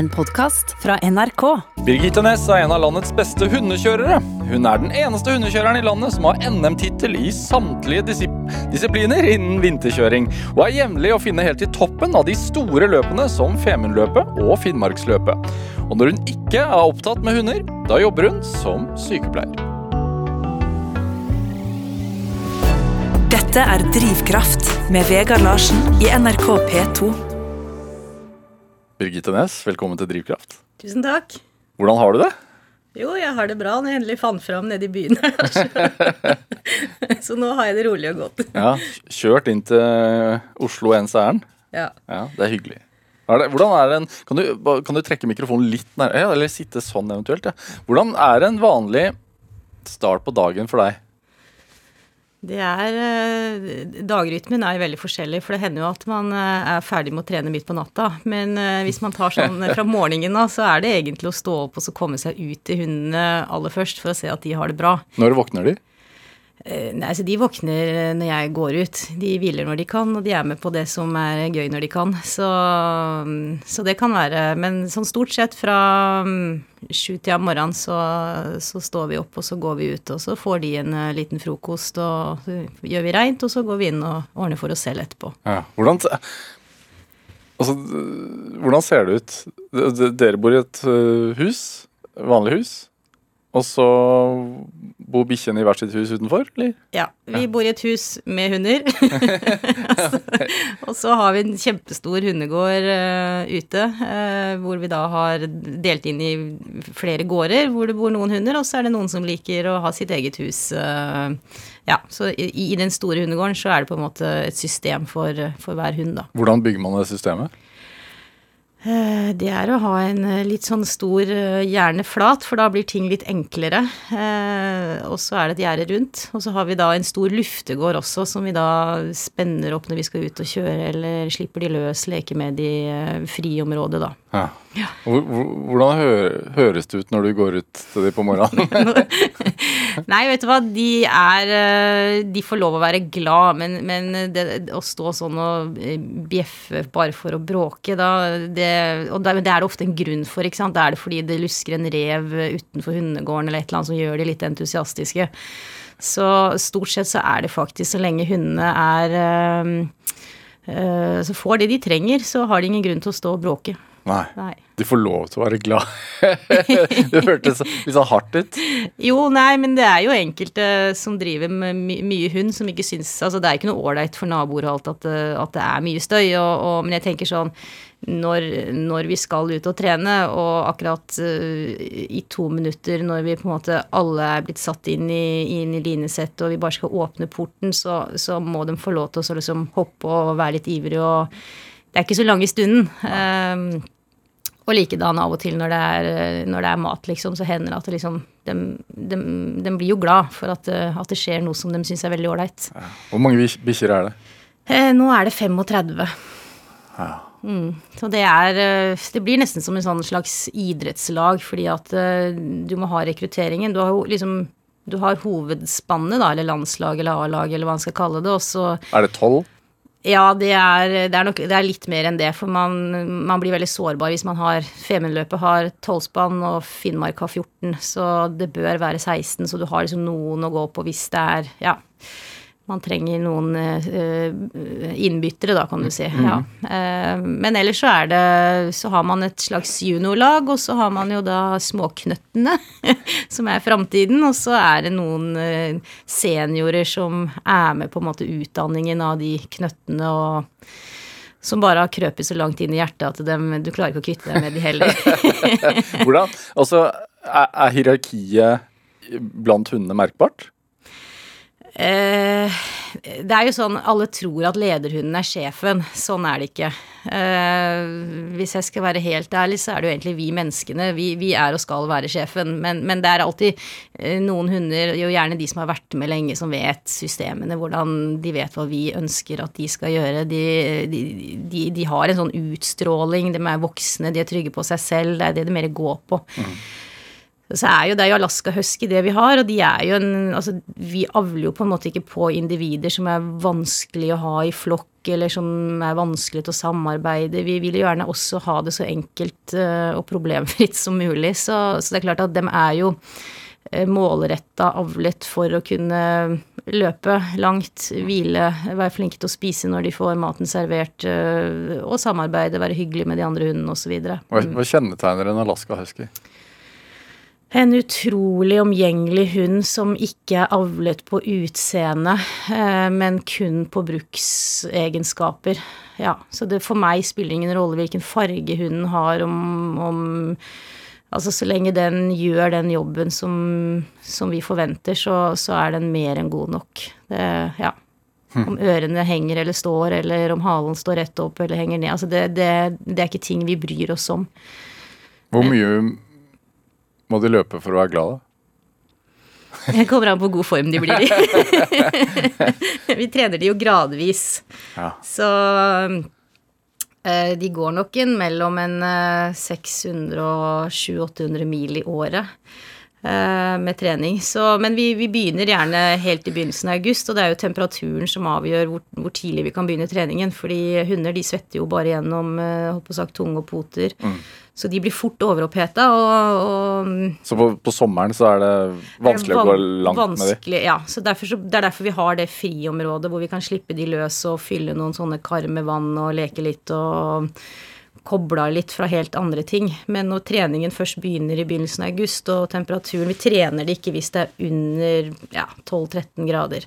En podkast fra NRK. Birgitte Næss er en av landets beste hundekjørere. Hun er den eneste hundekjøreren i landet som har NM-tittel i samtlige disip disipliner innen vinterkjøring, og er jevnlig å finne helt i toppen av de store løpene som Femundløpet og Finnmarksløpet. Og når hun ikke er opptatt med hunder, da jobber hun som sykepleier. Dette er Drivkraft med Vegard Larsen i NRK P2. Birgitte Næss, velkommen til Drivkraft. Tusen takk. Hvordan har du det? Jo, jeg har det bra når jeg endelig fant fram nede i byen her. Så nå har jeg det rolig og godt. Ja, Kjørt inn til Oslo ens ærend. Ja. Ja, det er hyggelig. Er det, hvordan er en, kan, du, kan du trekke mikrofonen litt nær, eller sitte sånn eventuelt? Ja. Hvordan er en vanlig start på dagen for deg? Det er eh, Dagrytmen er veldig forskjellig, for det hender jo at man eh, er ferdig med å trene midt på natta. Men eh, hvis man tar sånn fra morgenen av, så er det egentlig å stå opp og så komme seg ut til hundene aller først for å se at de har det bra. Når våkner de? Eh, Nei, så De våkner når jeg går ut. De hviler når de kan, og de er med på det som er gøy når de kan. Så, så det kan være Men sånn stort sett fra mm, sjutida om morgenen så, så står vi opp, og så går vi ut, og så får de en eh, liten frokost, og så gjør vi reint, og så går vi inn og ordner for oss selv etterpå. Ja. Hvordan, altså, hvordan ser det ut? Dere bor i et hus, vanlig hus, og så bor bikkjene i hvert sitt hus utenfor, eller? Ja, vi bor i et hus med hunder. og så har vi en kjempestor hundegård uh, ute, uh, hvor vi da har delt inn i flere gårder hvor det bor noen hunder, og så er det noen som liker å ha sitt eget hus. Uh, ja, så i, i den store hundegården så er det på en måte et system for, for hver hund, da. Hvordan bygger man det systemet? Eh, Det er å ha en eh, litt sånn stor hjerne flat, for da blir ting litt enklere. Eh, Og så er det et gjerde rundt. Og så har vi da en stor luftegård også, som vi da spenner opp når vi skal ut og kjøre, eller slipper de løs, leker med de friområdet, da. Ja. Hvor- hvor- Hvordan høres det ut når du går ut til dem på morgenen? Nei, vet du hva, de er eh, De får lov å være glad, men, men det, å stå sånn og eh, bjeffe bare for å bråke, da det, Og det, det er det ofte en grunn for, ikke sant. Da er det fordi det lusker en rev utenfor hundegården eller et eller annet som gjør de litt entusiastiske. Så stort sett så er det faktisk, så lenge hundene er eh, Så får de de trenger, så har de ingen grunn til å stå og bråke. Nei. Nei. Du får lov til å være glad. det hørtes litt sånn hardt ut. Jo, nei, men det er jo enkelte som driver med my mye hund, som ikke syns Altså, det er ikke noe ålreit for naboer og alt at, det- at det er mye støy, og, og, men jeg tenker sånn når, når vi skal ut og trene, og akkurat uh, i to minutter når vi på en måte alle er blitt satt inn i, inn i linesett, og vi bare skal åpne porten, så, så må de få lov til å liksom hoppe og være litt ivrige, og det er ikke så lange stunden. Um, og likedan av og til når det er, når det er mat, liksom, så hender det at det liksom de, de, de blir jo glad for at, det- at det skjer noe som de syns er veldig ålreit. Hvor mange bik- bikkjer er det? Eh, nå er det 35. Ja. Mm. Så det er eh, Det blir nesten som en sånn slags idrettslag, fordi at eh, du må ha rekrutteringen. Du har jo liksom du har hovedspannet, da, eller landslag eller A-lag, eller hva man skal kalle det, og så Er det tolv? Ja, det er, det er nok det er litt mer enn det, for man, man blir veldig sårbar hvis man har Femundløpet har tolvspann og Finnmark har 14, så det bør være 16, så du har liksom noen å gå på hvis det er Ja. Man trenger noen eh, innbyttere, da, kan du si. Ja. Eh, men ellers så er det Så har man et slags juniorlag, og så har man jo da Småknøttene, som er framtiden, og så er det noen eh, seniorer som er med på en måte utdanningen av de knøttene, og som bare har krøpet så langt inn i hjertet at dem, du klarer ikke å kvitte deg med de heller. Hvordan? Altså, er, er hierarkiet blant hundene merkbart? Eh, det er jo sånn alle tror at lederhunden er sjefen. Sånn er det ikke. Eh, hvis jeg skal være helt ærlig, så er det jo egentlig vi menneskene. Vi, vi er og skal være sjefen. Men, men det er alltid eh, noen hunder, jo gjerne de som har vært med lenge, som vet systemene, hvordan de vet hva vi ønsker at de skal gjøre. De, de, de, de har en sånn utstråling, de er voksne, de er trygge på seg selv. Det er det det mer går på. Så er jo, det er jo Alaska husky det vi har, og de er jo en Altså, vi avler jo på en måte ikke på individer som er vanskelig å ha i flokk, eller som er vanskelig til å samarbeide. Vi vil jo gjerne også ha det så enkelt uh, og problemfritt som mulig. Så, så, det er klart at dem er jo uh, målretta avlet for å kunne løpe langt, hvile, være flinke til å spise når de får maten servert, uh, og samarbeide, være hyggelig med de andre hundene osv. Hva kjennetegner en Alaska husky? En utrolig omgjengelig hund som ikke er avlet på utseende, eh, men kun på bruksegenskaper. Ja, så det for meg spiller ingen rolle hvilken farge hunden har, om, om Altså så lenge den gjør den jobben som, som vi forventer, så, så, er den mer enn god nok. Det, ja. Hm. Om ørene henger eller står, eller om halen står rett opp eller henger ned. Altså det, det, det er ikke ting vi bryr oss om. Hvor mye må de løpe for å være glad, da? Det kommer an på hvor form de blir i. vi trener de jo gradvis. Ja. Så eh, de går nok inn mellom en 600 eh, og 700-800 mil i året med trening. Så, men vi, vi, begynner gjerne helt i begynnelsen av august, og det er jo temperaturen som avgjør hvor, hvor tidlig vi kan begynne treningen. Fordi hunder de svetter jo bare gjennom sagt, tunge og poter. Mm. Så de blir fort overoppheta. Og, og, så på, på, sommeren så er det vanskelig å gå langt med de? Ja. så, så Det er derfor vi har det friområdet hvor vi kan slippe de løs og fylle noen sånne kar med vann og leke litt og koble av litt fra helt andre ting. Men når treningen først begynner i begynnelsen av august, og temperaturen Vi trener det ikke hvis det er under ja, 12-13 grader.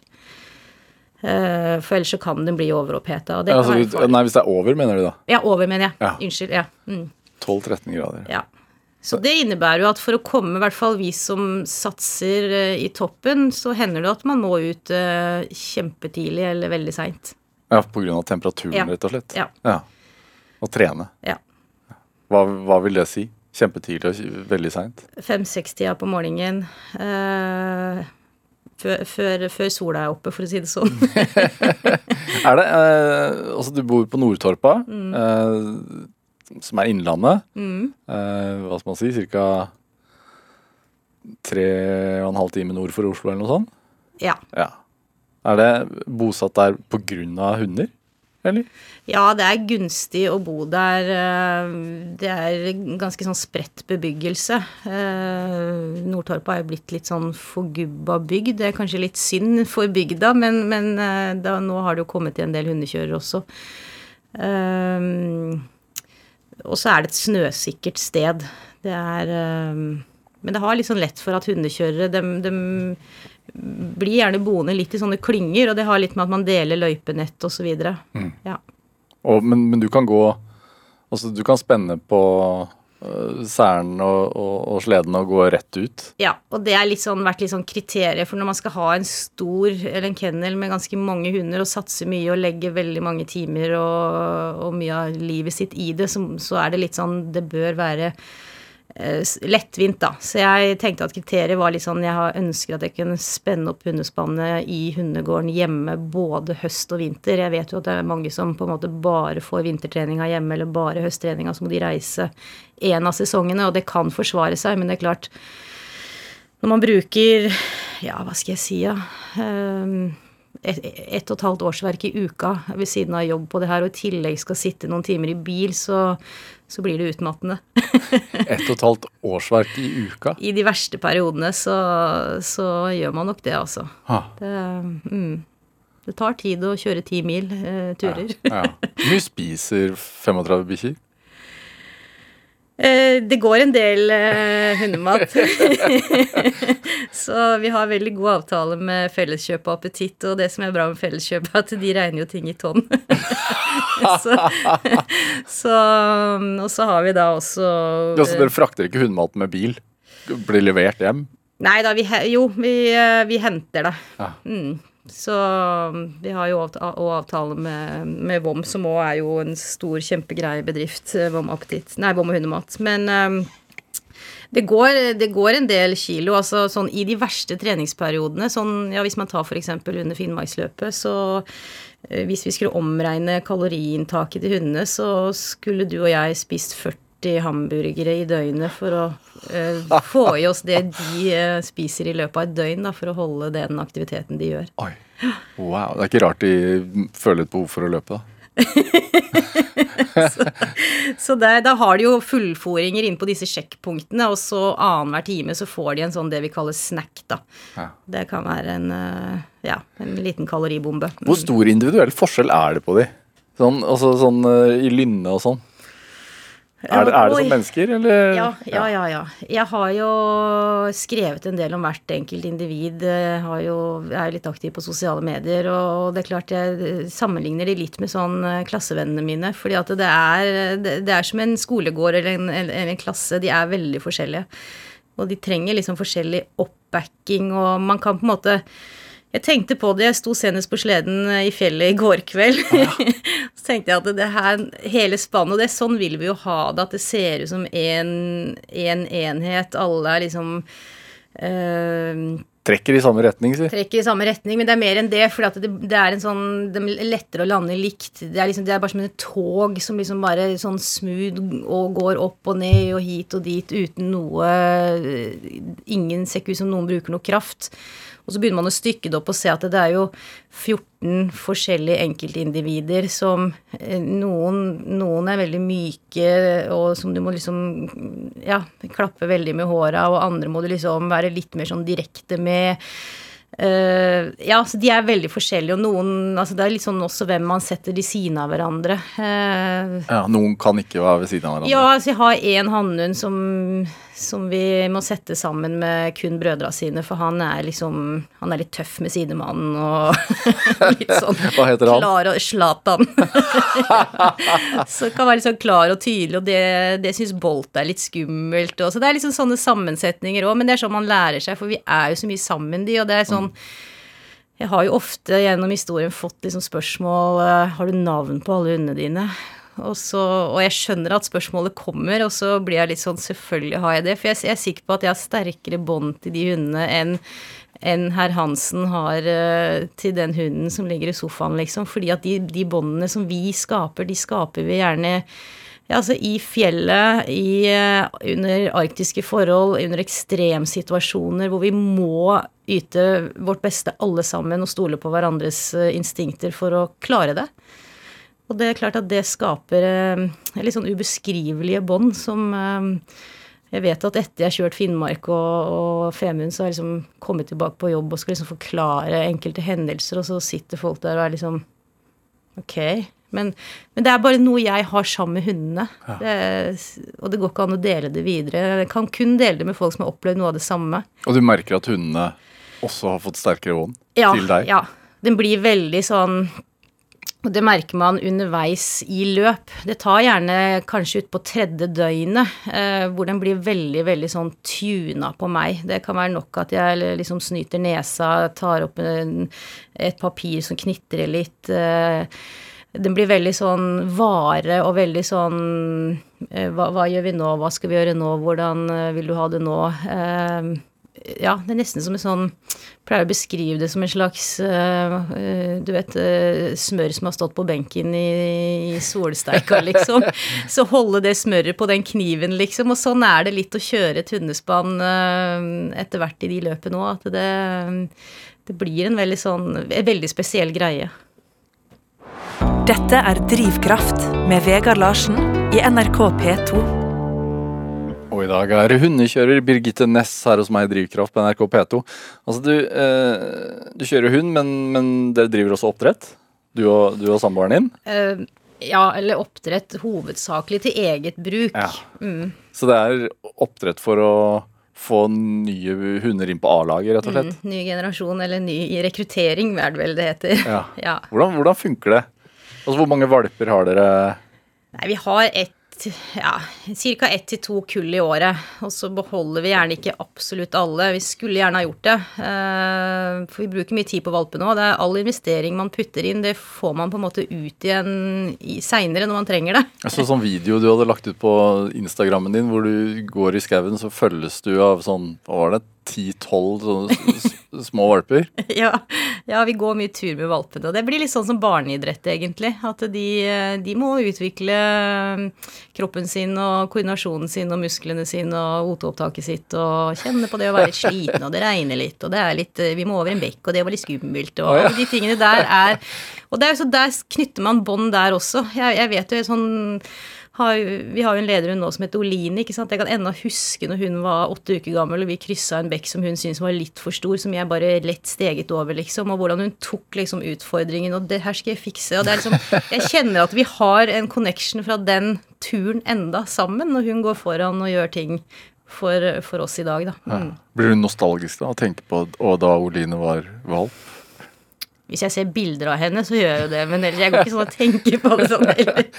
Uh, for ellers så kan den bli overoppheta. Ja, altså, nei, hvis det er over, mener du da? Ja, over, mener jeg. Ja. Unnskyld. ja. Mm. 12-13 grader. Ja. Så det innebærer jo at for å komme, i hvert fall vi som satser uh, i toppen, så hender det at man må ut uh, kjempetidlig eller veldig seint. Ja, på grunn av temperaturen, rett og slett? Ja. ja. Og trene. Ja. Hva, hva, vil det si? Kjempetidlig og veldig seint? Fem-seks-tida på morgenen. Uh, før, før, før, sola er oppe, for å si det sånn. er det Altså, du bor på Nordtorpa. Mm som er Innlandet. Mm. Eh, hva skal man si? Cirka tre og en halv time nord for Oslo, eller noe sånt? Ja. ja. Er det bosatt der pga. hunder? Eller? Ja, det er gunstig å bo der. Eh, det er ganske sånn spredt bebyggelse. Eh, Nordtorpa er jo blitt litt sånn forgubba bygd. Det er kanskje litt synd for bygda, men, men eh, da, nå har det jo kommet til en del hundekjørere også. Og så er det et snøsikkert sted. Det er Men det har litt sånn lett for at hundekjørere dem, de, blir gjerne boende litt i sånne klynger, og det har litt med at man deler løypenett osv. Mm. Ja. men, men du kan gå Altså, du kan spenne på Eh, særen og, og, og, sleden og gå rett ut. Ja, og det har sånn, vært litt sånn kriteriet for når man skal ha en stor eller en kennel med ganske mange hunder og satse mye og legge veldig mange timer og, og mye av livet sitt i det, så, så er det litt sånn Det bør være lettvint, da. Så jeg tenkte at kriteriet var litt sånn Jeg har ønsket at jeg kunne spenne opp hundespannet i hundegården hjemme både høst og vinter. Jeg vet jo at det er mange som på en måte bare får vintertreninga hjemme eller bare høsttreninga, så må de reise én av sesongene, og det kan forsvare seg, men det er klart Når man bruker Ja, hva skal jeg si, ja um, ett et og et halvt årsverk i uka ved siden av jobb på det her, og i tillegg skal sitte noen timer i bil, så, så blir det utmattende. Ett og et halvt årsverk i uka? I de verste periodene så, så gjør man nok det, altså. Det, mm, det, tar tid å kjøre ti mil eh, turer. Ja, ja. Hvor mye spiser 35 bikkjer? Eh, det går en del eh, hundemat. så vi har veldig god avtale med Felleskjøp og Appetitt, og det som er bra med Felleskjøp, er at de regner jo ting i tonn. så, så, og så har vi da også ja, Så dere frakter ikke hundemat med bil? Blir levert hjem? Nei da, vi, jo, vi, eh, vi henter det. Ja. Mm. Så um, vi har jo avtale med, med VOM, som òg er jo en stor, kjempegrei bedrift. Eh, VOM Appetitt. Nei, VOM og hundemat. Men um, det går, det går, en del kilo. altså sånn I de verste treningsperiodene, sånn, ja, hvis man tar f.eks. under Finnmarksløpet, så uh, hvis vi skulle omregne kaloriinntaket til hundene, så skulle du og jeg spist 40 40 hamburgere i døgnet for å eh, få i oss det de eh, spiser i løpet av et døgn, da, for å holde den aktiviteten de gjør. Oi. Wow. Det er ikke rart de føler et behov for å løpe, da. Så der, da har de jo fullforinger inne på disse sjekkpunktene, og så annenhver time så får de en sånn det vi kaller snack, da. Ja. Det kan være en, eh, ja, en liten kaloribombe. Hvor stor individuell forskjell er det på de? Sånn, altså sånn eh, i lynne og sånn. Er det, er det som mennesker, eller? Ja, ja, ja, ja. Jeg har jo skrevet en del om hvert enkelt individ. Jeg har jo, er jo litt aktiv på sosiale medier, og det er klart jeg sammenligner de litt med sånn eh, klassevennene mine. fordi at det er, det det er som en skolegård eller en, eller en klasse. De er veldig forskjellige. Og de trenger liksom forskjellig oppbacking, og man kan på en måte jeg tenkte på det, jeg sto senest på sleden i fjellet i går kveld. så tenkte jeg at det her, hele spannet, og det er sånn vil vi jo ha det, at det ser ut som en, en enhet. Alle er liksom øh, Trekker i samme retning, si. trekker i samme retning, men det er mer enn det. For det, det er en sånn, det er lettere å lande likt. Det er, liksom, det er bare som et tog som liksom bare sånn smooth og går opp og ned og hit og dit uten noe Ingen ser ikke ut som noen bruker noe kraft. Og så begynner man å stykke det opp og se at det er jo 14 forskjellige enkeltindivider som eh, noen, noen er veldig myke, og som du må liksom ja, klappe veldig med håra, og andre må du liksom være litt mer sånn direkte med. Uh, ja, så de er veldig forskjellige, og noen altså Det er litt sånn også hvem man setter de siden av hverandre. Uh, Ja, Noen kan ikke være ved siden av hverandre. ja, altså jeg har en hannhund som, som vi må sette sammen med kun brødra sine, for han er liksom Han er litt tøff med sidemannen og litt sånn Hva heter han? Klar og Slatan. så kan være litt sånn klar og tydelig, og det, det syns Bolt er litt skummelt. Og, så det er liksom sånne sammensetninger òg, men det er sånn man lærer seg, for vi er jo så mye sammen, de, og det er sånn jeg har jo ofte gjennom historien fått liksom spørsmål eh, Har du navn på alle hundene dine? Og, så, og jeg skjønner at spørsmålet kommer, og så blir jeg litt sånn Selvfølgelig har jeg det. For jeg, jeg er sikker på at jeg har sterkere bånd til de hundene enn enn herr Hansen har eh, til den hunden som ligger i sofaen, liksom. Fordi at de, de båndene som vi skaper, de skaper vi gjerne ja, altså i fjellet, i, eh, under arktiske forhold, under ekstremsituasjoner hvor vi må yte vårt beste alle sammen og stole på hverandres eh, instinkter for å klare det. Og det er klart at det skaper eh, litt sånn ubeskrivelige bånd som eh, jeg vet at etter jeg har kjørt Finnmark og, og Femund, så har jeg liksom kommet tilbake på jobb og skal liksom forklare enkelte hendelser, og så sitter folk der og er liksom Ok. Men, men det er bare noe jeg har sammen med hundene. Det, og det går ikke an å dele det videre. Jeg kan kun dele det med folk som har opplevd noe av det samme. Og du merker at hundene også har fått sterkere bånd Ja, til deg? ja. Den blir veldig sånn og det merker man underveis i løp. Det tar gjerne kanskje ut på tredje døgnet, eh, hvor den blir veldig, veldig sånn tuna på meg. Det kan være nok at jeg liksom snyter nesa, tar opp en, et papir som knitrer litt. Eh, den blir veldig sånn vare og veldig sånn eh, hva, hva gjør vi nå, hva skal vi gjøre nå, hvordan eh, vil du ha det nå? Eh, ja, det er nesten som en sånn Pleier å beskrive det som en slags eh, eh, Du vet, eh, smør som har stått på benken i, i solsteika, liksom. Så holde det smøret på den kniven, liksom. Og sånn er det litt å kjøre et hundespann etter hvert i de løpene òg. At det, det blir en veldig sånn en veldig spesiell greie. Dette er Drivkraft med Vegard Larsen i NRK P2. Og i dag er hundekjører Birgitte Næss her hos meg i Drivkraft på NRK P2. Altså, du, eh, du kjører hund, men, men dere driver også oppdrett? Du og, du og samboeren din? Uh, ja, eller oppdrett hovedsakelig til eget bruk. Ja. Mm. Så det er oppdrett for å få nye hunder inn på A-laget, rett og slett? Mm, ny generasjon, eller ny rekruttering, er det vel det heter. Ja. Ja. Hvordan, hvordan funker det? Altså, Hvor mange valper har dere? Nei, vi har ett ja, ca. ett til to kull i året. Og så beholder vi gjerne ikke absolutt alle. Vi skulle gjerne ha gjort det. eh, For vi bruker mye tid på valpene nå. Det er all investering man putter inn, det får man på en måte ut igjen seinere når man trenger det. Jeg så sånn video du hadde lagt ut på Instagrammen din, hvor du går i skauen, så følges du av sånn Hva var det? 10-12 sånne s- små valper? Ja, ja, vi går mye tur med valpene. Og det blir litt sånn som barneidrett, egentlig. At de, de må utvikle kroppen sin og koordinasjonen sin og musklene sine og OT-opptaket sitt og kjenne på det å være litt sliten, og det regner litt, og det er litt Vi må over en bekk, og det var litt skummelt, og alle de tingene der er Og det er så der knytter man bånd der også. Jeg, jeg vet jo sånn har, vi har jo en lederhund nå som heter Oline. ikke sant? Jeg kan ennå huske når hun var åtte uker gammel og vi kryssa en bekk som hun syntes var litt for stor, som jeg bare lett steget over, liksom. Og hvordan hun tok liksom utfordringen, og det her skal jeg fikse. Og det er liksom Jeg kjenner at vi har en connection fra den turen enda sammen, når hun går foran og gjør ting for, for oss i dag, da. Mm. Ja. Blir du nostalgisk da, og tenker på og da Oline var valp? Hvis jeg ser bilder av henne, så gjør jeg jo det. Men ellers, jeg går ikke sånn og tenker på det sånn heller.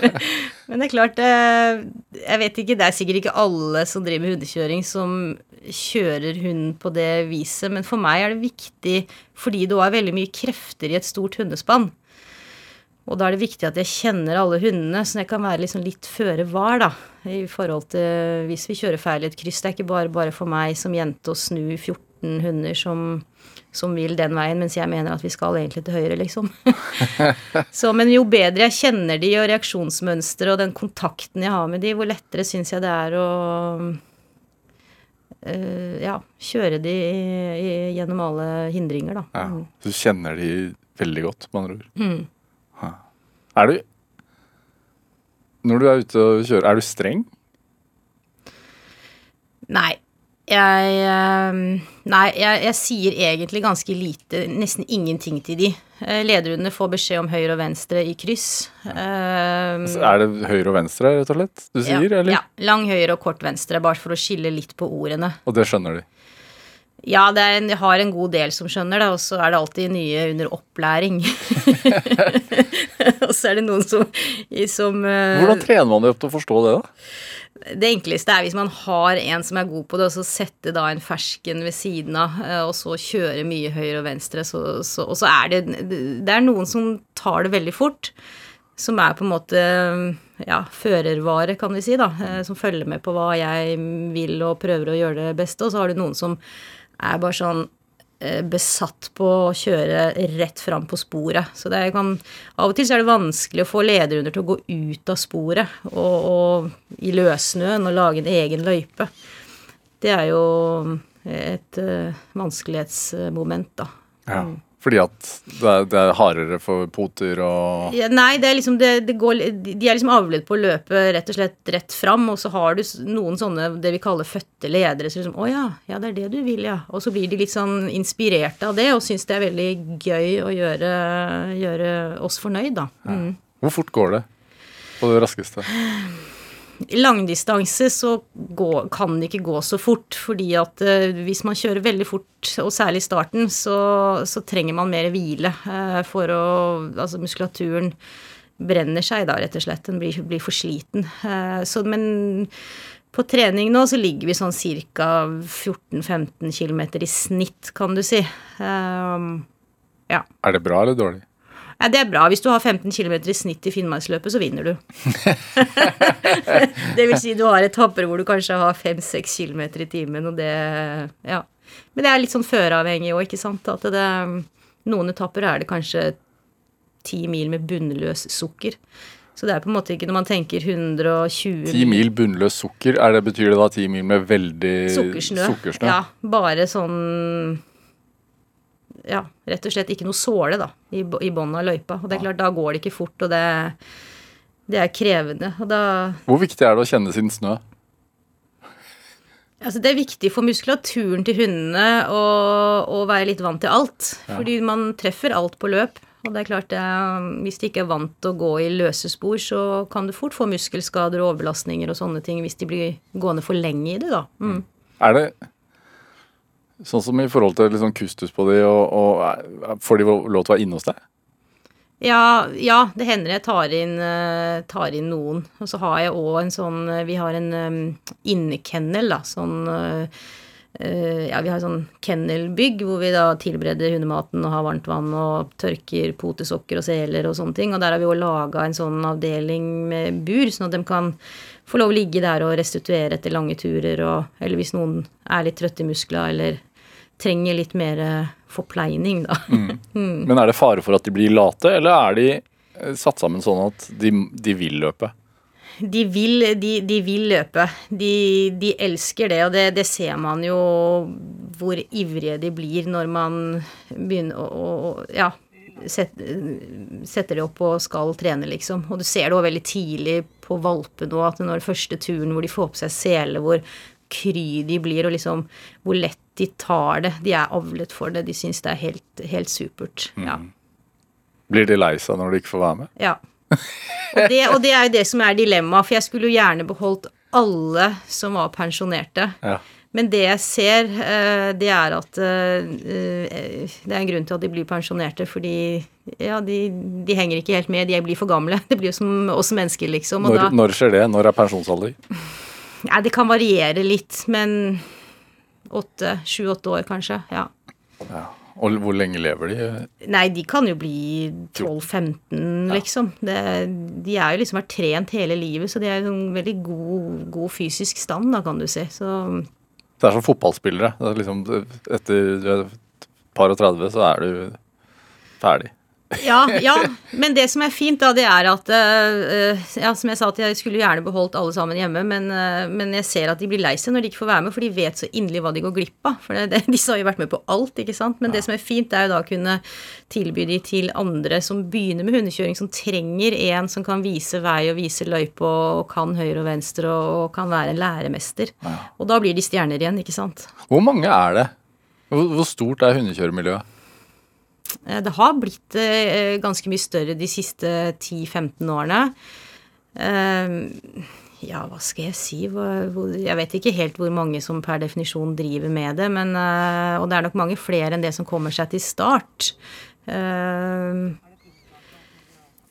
Men det er klart eh, Jeg vet ikke, det er sikkert ikke alle som driver med hundekjøring som kjører hund på det viset, men for meg er det viktig fordi det er veldig mye krefter i et stort hundespann. Og da er det viktig at jeg kjenner alle hundene, så jeg kan være liksom litt føre var, da. I forhold til hvis vi kjører feil i et kryss. Det er ikke bare bare for meg som jente å snu 14 hunder som som vil den veien, mens jeg mener at vi skal egentlig til høyre, liksom. så, men jo bedre jeg kjenner de og reaksjonsmønsteret og den kontakten jeg har med de, hvor lettere syns jeg det er å uh, ja, kjøre de i, i, gjennom alle hindringer, da. Ja, mm. Så du kjenner de veldig godt, med andre ord. Mm. Er du Når du er ute og kjører, er du streng? Nei. Jeg ehm, Nei, jeg, jeg, sier egentlig ganske lite, nesten ingenting til de. Eh, lederhundene får beskjed om høyre og venstre i kryss. Um, er det høyre og venstre, rett og slett, du sier, ja, eller? Ja. Lang høyre og kort venstre, bare for å skille litt på ordene. Og det skjønner de? Ja, en, jeg har en god del som skjønner det, og så er det alltid nye under opplæring. og så er det noen som, som uh, Hvordan trener man det opp til å forstå det, da? Det enkleste er hvis man har en som er god på det, og så sette da en fersken ved siden av, eh, og så kjøre mye høyre og venstre. Så, så, og så er det Det er noen som tar det veldig fort. Som er på en måte ja, førervare, kan vi si, da. Eh, som følger med på hva jeg vil og prøver å gjøre det beste. Og så har du noen som er bare sånn besatt på å kjøre rett fram på sporet. Så det kan, av og til så er det vanskelig å få lederhunder til å gå ut av sporet og, og i løssnøen og lage en egen løype. Det er jo et uh, vanskelighetsmoment, da. Ja. Fordi at det er, det er hardere for poter og ja, Nei, det er liksom det, det går, de er liksom avlet på å løpe rett og slett rett fram, og så har du noen sånne det vi kaller fødte ledere. som liksom Å ja, ja, det er det du vil, ja. Og så blir de litt sånn inspirerte av det, og syns det er veldig gøy å gjøre, gjøre oss fornøyd, da. Mm. Ja. Hvor fort går det på det raskeste? Langdistanse så gå, kan det ikke gå så fort, fordi at uh, hvis man kjører veldig fort, og særlig i starten, så, så trenger man mer hvile uh, for å Altså muskulaturen brenner seg da, rett og slett. Den blir, blir for sliten. Uh, så, men på trening nå så ligger vi sånn ca. 14-15 km i snitt, kan du si. ja. Er det bra eller dårlig? Ja, det er bra. Hvis du har 15 km i snitt i Finnmarksløpet, så vinner du. det vil si du har etapper hvor du kanskje har 5-6 km i timen, og det Ja. Men det er litt sånn føreavhengig òg, ikke sant. At det, noen etapper er det kanskje 10 mil med bunnløs sukker. Så det er på en måte ikke når man tenker 120 10 mil bunnløs sukker, er det, betyr det da 10 mil med veldig sukkersnø? sukkersnø? Ja, bare sånn ja, rett og slett ikke noe såle da, i, i bånn av løypa. Og det er klart, da går det ikke fort, og det, det er krevende. Og da Hvor viktig er det å kjenne sin snø? Altså, det er viktig for muskulaturen til hundene å, å være litt vant til alt. Ja. Fordi man treffer alt på løp. Og det er klart, det, hvis de ikke er vant til å gå i løse spor, så kan du fort få muskelskader og overbelastninger og sånne ting hvis de blir gående for lenge i det, da. Mm. Er det Sånn som i forhold til liksom kustus på de, og, og får de lov til å være inne hos deg? Ja, ja, det hender jeg tar inn, uh, tar inn noen. Og så har jeg òg en sånn eh, Vi har en innekennel, da. Sånn Ja, vi har sånn kennelbygg hvor vi da tilbereder hundematen og har varmt vann og tørker potesokker og seler og sånne ting. Og der har vi òg laga en sånn avdeling med bur, sånn at de kan få lov å ligge der og restituere etter lange turer og Eller hvis noen er litt trøtte i muskler eller trenger litt mer eh, forpleining, da. Men er det fare for at de blir late, eller er de eh, satt sammen sånn at de, de vil løpe? De vil, de, de vil løpe. De, de elsker det, og det, det ser man jo hvor ivrige de blir når man begynner å, å ja, set, setter det opp og skal trene, liksom. Og du ser det også veldig tidlig på valpene nå, at når første turen hvor de får på seg sele, hvor kry de blir, og liksom hvor lett de tar det. De er avlet for det. De syns det er helt, helt supert. Ja. Blir de lei seg når de ikke får være med? Ja. Og det, og det er jo det som er dilemmaet, for jeg skulle jo gjerne beholdt alle som var pensjonerte. Ja. Men det jeg ser, eh, det er at eh, eh, det er en grunn til at de blir pensjonerte, fordi ja, de, de henger ikke helt med, de blir for gamle. Det blir jo som oss mennesker, liksom. Når, da, når skjer det? Når er pensjonsalder? ja, det kan variere litt, men sju-åtte år kanskje. Ja. Ja. Og hvor lenge lever de? Nei, de kan jo bli 12-15, liksom. Det, de er jo liksom vært trent hele livet, så de er i en veldig god, god fysisk stand, da, kan du si. Så Det er som fotballspillere. Er liksom, etter er et par og 30 så er du ferdig. Ja, ja. Men det som er fint, da, det er at uh, Ja, som jeg sa, at jeg skulle gjerne beholdt alle sammen hjemme, men, uh, men jeg ser at de blir lei seg når de ikke får være med, for de vet så inderlig hva de går glipp av. For det, det, disse har jo vært med på alt, ikke sant. Men det som er fint, er jo da å kunne tilby de til andre som begynner med hundekjøring, som trenger en som kan vise vei og vise løype og kan høyre og venstre og, og kan være en læremester. Og da blir de stjerner igjen, ikke sant. Hvor mange er det? Hvor, hvor stort er hundekjøremiljøet? Eh, Det har blitt eh, ganske mye større de siste 10-15 årene. Eh, Ja, hva skal jeg si? Jeg vet ikke helt hvor mange som per definisjon driver med det, men, eh, og det er nok mange flere enn det som kommer seg til start. Eh,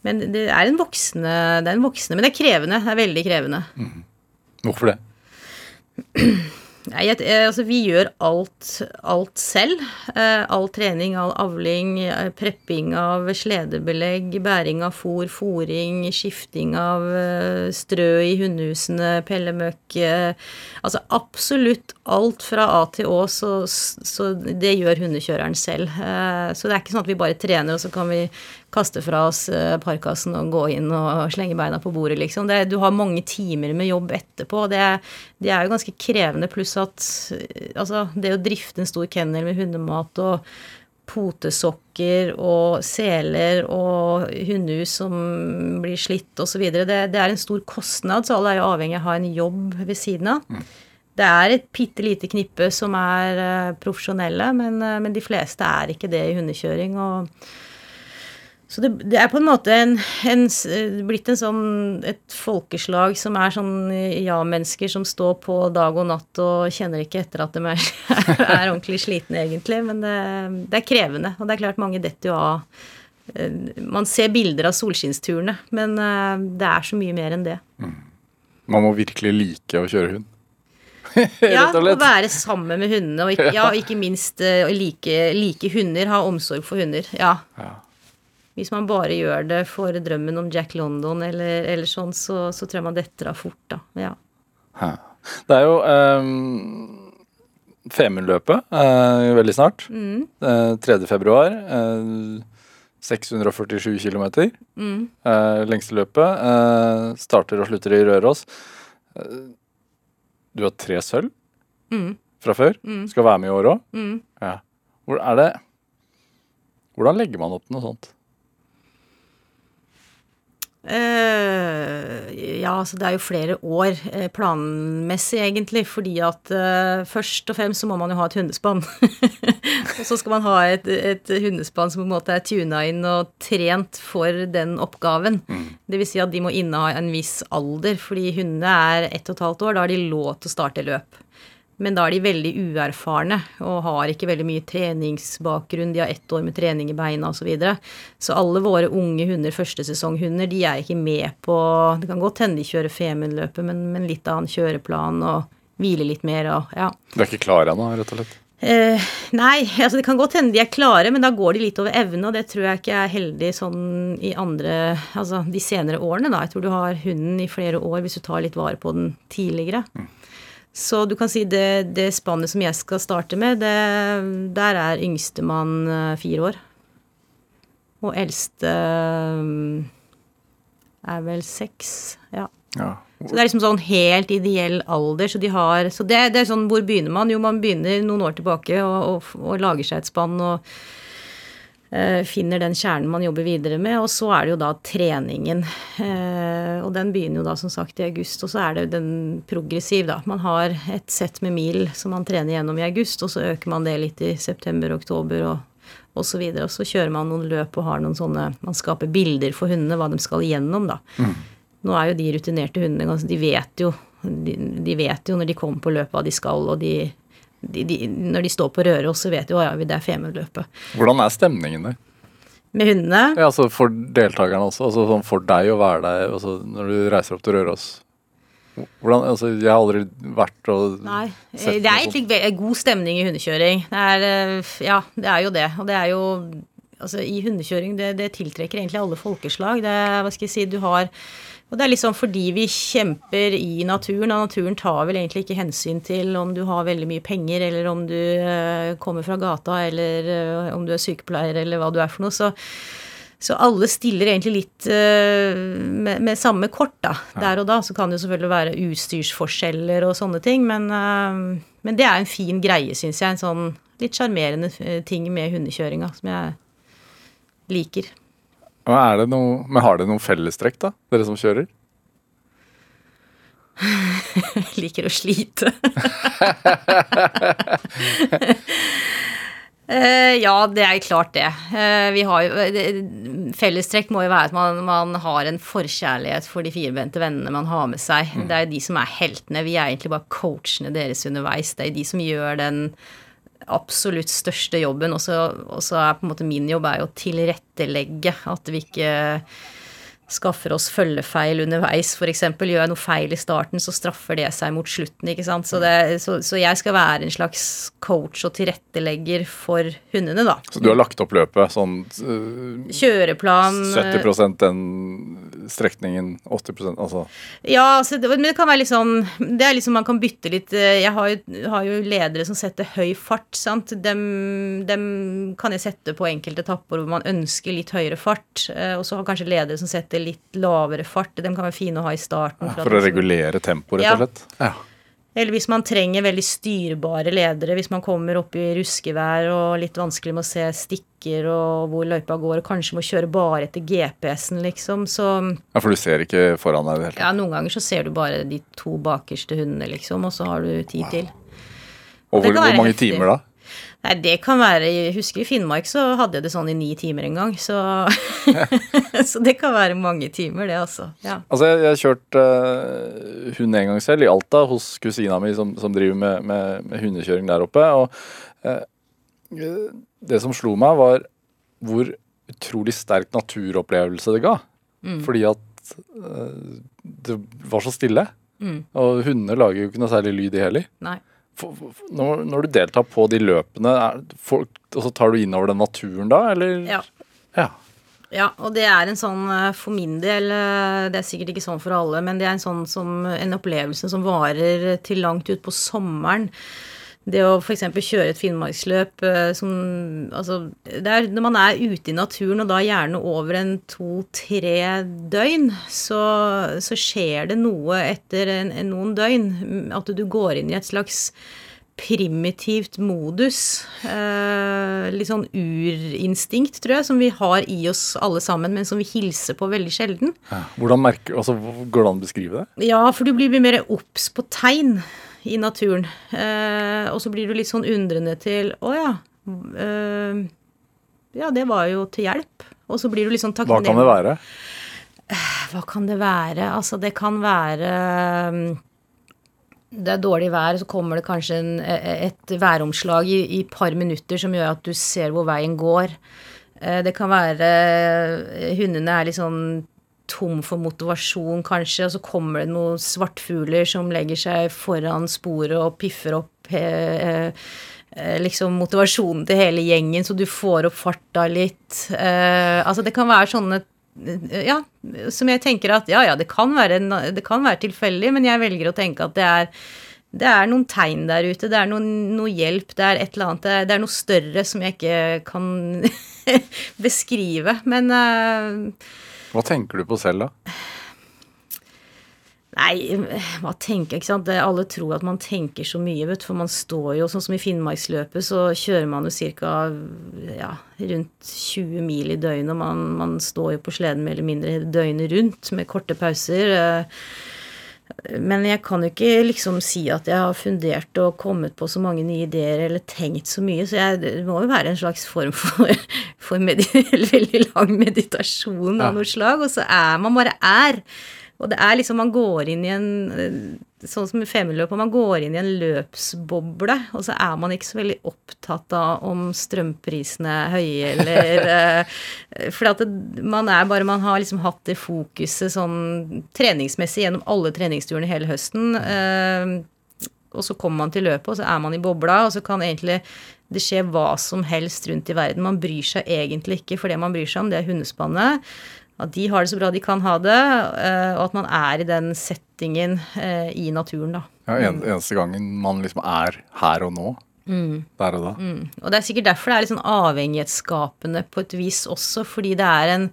Men det er en voksende, det er en voksende Men det er krevende. Det er veldig krevende. Hvorfor det? Jeg, eh, altså vi gjør alt, alt selv. Eh, all trening, all avling, eh, prepping av sledebelegg, bæring av fôr, fôring, skifting av strø i hundehusene, pellemøkk Altså absolutt alt fra A til Å, så, så det gjør hundekjøreren selv. Så det er ikke sånn at vi bare trener, og så kan vi kaste fra oss eh, parkasen og gå inn og slenge beina på bordet, liksom. Det, du har mange timer med jobb etterpå. Det, det er jo ganske krevende, pluss at eh, altså, det å drifte en stor kennel med hundemat og potesokker og seler og hundehus som blir slitt osv. Det, det er en stor kostnad, så alle er jo avhengig av å ha en jobb ved siden av. Det er et bitte lite knippe som er eh, profesjonelle, men, men de fleste er ikke det i hundekjøring. og så det, det er på en måte en, en, blitt en sånn, et folkeslag som er sånn ja-mennesker som står på dag og natt og kjenner ikke etter at de er, er ordentlig slitne, egentlig. Men det, det er krevende, og det er klart mange detter jo av. Eh, Man ser bilder av solskinnsturene, men eh, det er så mye mer enn det. Man må virkelig like å kjøre hund. Ja, å være sammen med hundene, og ikke, ja, ikke minst eh, like, like hunder, ha omsorg for hunder. Ja. Ja. Hvis man bare gjør det for drømmen om Jack London eller, eller sånn, så, så tror jeg man detter av fort, da. Ja. Det er jo um, Femundløpet eh, veldig snart. Eh, 3. februar. eh, 647 km. Eh, lengste løpet. eh, starter og slutter i Røros. Eh, du har tre sølv fra før. Skal være med i år òg. Ja. Hvor er det Hvordan legger man opp noe sånt? Eh, ja, altså det er jo flere år eh, planmessig, egentlig, fordi at eh, først og fremst så må man jo ha et hundespann. og så skal man ha et, et hundespann som på en måte er tuna inn og trent for den oppgaven. Det vil si at de må inneha en viss alder, fordi hundene er ett og et halvt år. Da har de lov til å starte løp. Men da er de veldig uerfarne og har ikke veldig mye treningsbakgrunn. De har ett år med trening i beina osv. Så, videre. så alle våre unge hunder, førstesesonghunder, de er ikke med på Det kan godt hende de kjører Femundløpet, men, men litt annen kjøreplan og hvile litt mer og ja. Du er ikke klar ennå, rett og slett? Eh, nei, altså det kan godt hende de er klare, men da går de litt over evne, og det tror jeg ikke er heldig sånn i andre Altså de senere årene, da. Jeg tror du har hunden i flere år hvis du tar litt vare på den tidligere. Så du kan si det, det spannet som jeg skal starte med, det, der er yngstemann eh, fire år. Og eldste eh, er vel seks. Ja. Ja. Så det er liksom sånn helt ideell alder. Så, de har, så det, det er sånn, hvor begynner man? Jo, man begynner noen år tilbake og, og, og lager seg et spann og finner den kjernen man jobber videre med. Og så er det jo da treningen. Eh, og den begynner jo da som sagt i august. Og så er det den progressiv, da. Man har et sett med mil som man trener gjennom i august, og så øker man det litt i september, oktober og og så, videre. og så kjører man noen løp og har noen sånne Man skaper bilder for hundene, hva de skal igjennom, da. Nå er jo de rutinerte hundene De vet jo de, de vet jo når de kommer på løpet hva de skal, og de, de, de Når de står på Røros, så vet at ja, det er Femundløpet. Hvordan er stemningen der? Med hundene Ja, altså For deltakerne også. altså sånn For deg å være der altså når du reiser opp til Røros. Hvordan, altså Jeg har aldri vært og Nei. Det er egentlig god stemning i hundekjøring. Det er, eh, ja, det er jo det. Og det er jo Altså, i hundekjøring, det, det tiltrekker egentlig alle folkeslag. Det, hva skal jeg si, du har Og det er liksom fordi vi kjemper i naturen, og naturen tar vel egentlig ikke hensyn til om du har veldig mye penger, eller om du eh, kommer fra gata, eller eh, om du er sykepleier, eller hva du er for noe. Så så alle stiller egentlig litt eh, med, med samme kort, da. Der og da. Så kan det jo selvfølgelig være utstyrsforskjeller og sånne ting, men, men det er en fin greie, syns jeg. En sånn litt sjarmerende ting med hundekjøringa som jeg liker. Er det noe, Men har dere noen fellestrekk, da? Dere som kjører? liker å slite. Eh, ja, det er klart det. Eh, vi har jo, det- Fellestrekk må jo være at man, man har en forkjærlighet for de firbente vennene man har med seg. Det er jo de som er heltene. Vi er egentlig bare coachene deres underveis. Det er de som gjør den absolutt største jobben. Og så er på en måte min jobb er jo å tilrettelegge at vi ikke skaffer oss følgefeil underveis, f.eks. Gjør jeg noe feil i starten, så straffer det seg mot slutten. ikke sant? Så, det, så, så jeg skal være en slags coach og tilrettelegger for hundene, da. Så du har lagt opp løpet sånn uh, Kjøreplan 70% den strekningen, 80% altså Ja, altså, det, men det kan være litt sånn Det er liksom man kan bytte litt eh, Jeg har jo, har jo ledere som setter høy fart, sant. Dem, dem kan jeg sette på enkelte etapper hvor man ønsker litt høyere fart. eh, Og så har kanskje ledere som setter litt lavere fart. De kan være fine å ha i starten. Ja, For å regulere tempoet, rett og slett? Ja. Eller hvis man trenger veldig styrbare ledere, hvis man kommer opp i ruskevær og litt vanskelig med å se stikker og hvor løypa går, og kanskje må kjøre bare etter GPS-en, liksom, så ja, for du ser ikke foran deg i det hele tatt? Ja, noen ganger så ser du bare de to bakerste hundene, liksom, og så har du tid til. Og hvor, hvor mange heftig. timer da? Nei, det kan være Jeg husker i Finnmark så hadde jeg det sånn i ni timer en gang, så Så det kan være mange timer, det, altså. Ja. Altså, jeg, jeg kjørte kjørt øh, hund en gang selv, i Alta, hos kusina mi som, som driver med, med, med hundekjøring der oppe. Og uh, det som slo meg, var hvor utrolig sterk naturopplevelse det ga. Fordi at uh, det var så stille. Mm. Og hundene lager jo ikke noe særlig lyd, de heller. Nei. Når, når du deltar på de løpene, er, folk, så tar du inn over den naturen da, eller? Ja. Ja. Ja, og det er en sånn eh, for min del eh, Det er sikkert ikke sånn for alle, men det er en sånn som en opplevelse som varer til langt ut på sommeren. Det å f.eks. kjøre et finnmarksløp eh, som Altså, er når man er ute i naturen, og da gjerne over en to-tre døgn, så, så skjer det noe etter en, en noen døgn. At du går inn i et slags primitivt modus. Eh, litt sånn urinstinkt, tror jeg, som vi har i oss alle sammen, men som vi hilser på veldig sjelden. Hvordan merker, altså, Går det an å beskrive det? Ja, for du blir mer obs på tegn i naturen. Eh, og så blir du litt sånn undrende til Å ja. Eh, ja, det var jo til hjelp. Og så blir du litt sånn takknemlig. Hva kan det være? Hva kan det være? Altså, det kan være um, Det er dårlig vær, så kommer det kanskje en, et væromslag i et par minutter som gjør at du ser hvor veien går. Eh, Det kan være Hundene er litt sånn tom for motivasjon, kanskje, og så kommer det noen svartfugler som legger seg foran sporet og piffer opp eh, eh, liksom motivasjonen til hele gjengen, så du får opp farta litt. Eh, altså, det kan være sånne ja, som jeg tenker at ja, ja, det kan være, det kan være tilfeldig, men jeg velger å tenke at det er det er noen tegn der ute, det er noen, noe hjelp, det er et eller annet Det er, det er noe større som jeg ikke kan beskrive. Men uh, Hva tenker du på selv, da? Nei, hva tenker jeg, ikke sant. Alle tror at man tenker så mye, vet du. For man står jo, sånn som i Finnmarksløpet, så kjører man jo ca. Ja, rundt 20 mil i døgnet. Man, man står jo på sleden mer eller mindre døgnet rundt med korte pauser. Uh, men jeg kan jo ikke liksom si at jeg har fundert og kommet på så mange nye ideer eller tenkt så mye, så jeg, det må jo være en slags form for, for veldig lang meditasjon av noe slag. Og så er man bare er. Og det er liksom Man går inn i en Sånn som i femiløpet, man går inn i en løpsboble, og så er man ikke så veldig opptatt av om strømprisene er høye eller eh, For at det, man er bare Man har liksom hatt det fokuset sånn treningsmessig gjennom alle treningsturene hele høsten. Eh, og så kommer man til løpet, og så er man i bobla, og så kan egentlig det skje hva som helst rundt i verden. Man bryr seg egentlig ikke, for det man bryr seg om, det er hundespannet at de har det så bra de kan ha det, eh, og at man er i den settingen eh, i naturen, da. Ja, en, eneste gangen man liksom er her og nå. Mm. Der og da. Mm. Og det er sikkert derfor det er litt sånn avhengighetsskapende på et vis også, fordi det er en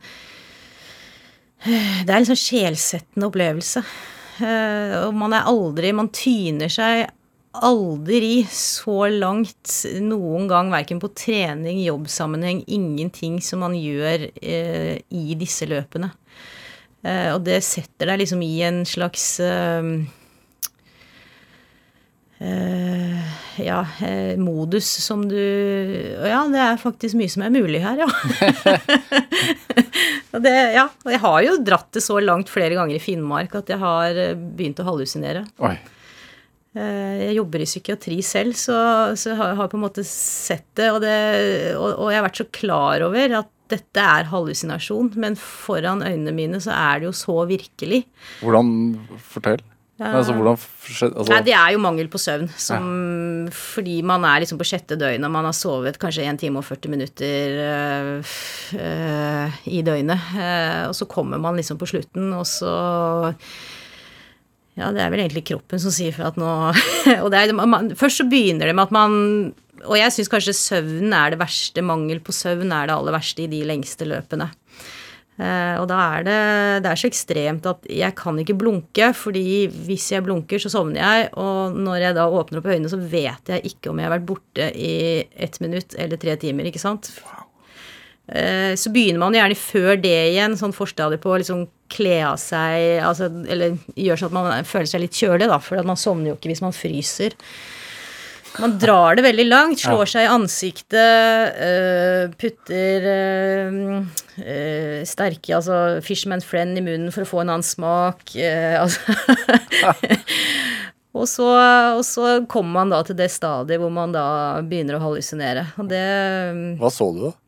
Det er en sånn sjelsettende opplevelse. Eh, og man er aldri Man tyner seg aldri så langt noen gang, verken på trening, jobbsammenheng, ingenting som man gjør eh, i disse løpene. Eh, og det setter deg liksom i en slags eh, eh ja, eh, modus som du Ja, det er faktisk mye som er mulig her, ja. og det, ja. Og jeg har jo dratt det så langt flere ganger i Finnmark at jeg har eh, begynt å hallusinere. Oi. Eh, jeg jobber i psykiatri selv, så, så jeg har på en måte sett det og, det og, og, jeg har vært så klar over at dette er hallusinasjon, men foran øynene mine så er det jo så virkelig. Hvordan Fortell. Ja. Altså, hvordan, altså... Nei, det er jo mangel på søvn. Som, ja. Fordi man er liksom på sjette døgn, og man har sovet kanskje 1 time og 40 minutter øh, øh, i døgnet. Øh, og så kommer man liksom på slutten, og så ja, det er vel egentlig kroppen som sier for at nå Og er, man, først så begynner det med at man Og jeg syns kanskje søvn er det verste. Mangel på søvn er det aller verste i de lengste løpene. Uh, og da er det, det er så ekstremt at jeg kan ikke blunke, fordi hvis jeg blunker, så sovner jeg. Og når jeg da åpner opp øynene, så vet jeg ikke om jeg har vært borte i ett minutt eller tre timer. ikke sant? Uh, så begynner man gjerne før det igjen, sånn forstadiet på å liksom kle av seg altså, Eller gjør sånn at man føler seg litt kjølig, da, for man sovner jo ikke hvis man fryser. Man drar det veldig langt, slår seg i ansiktet, øh, putter øh, sterke altså Fishman friend i munnen for å få en annen smak. altså og, så, og så kommer man da til det stadiet hvor man da begynner å hallusinere. Og det Hva så du, da? Eh,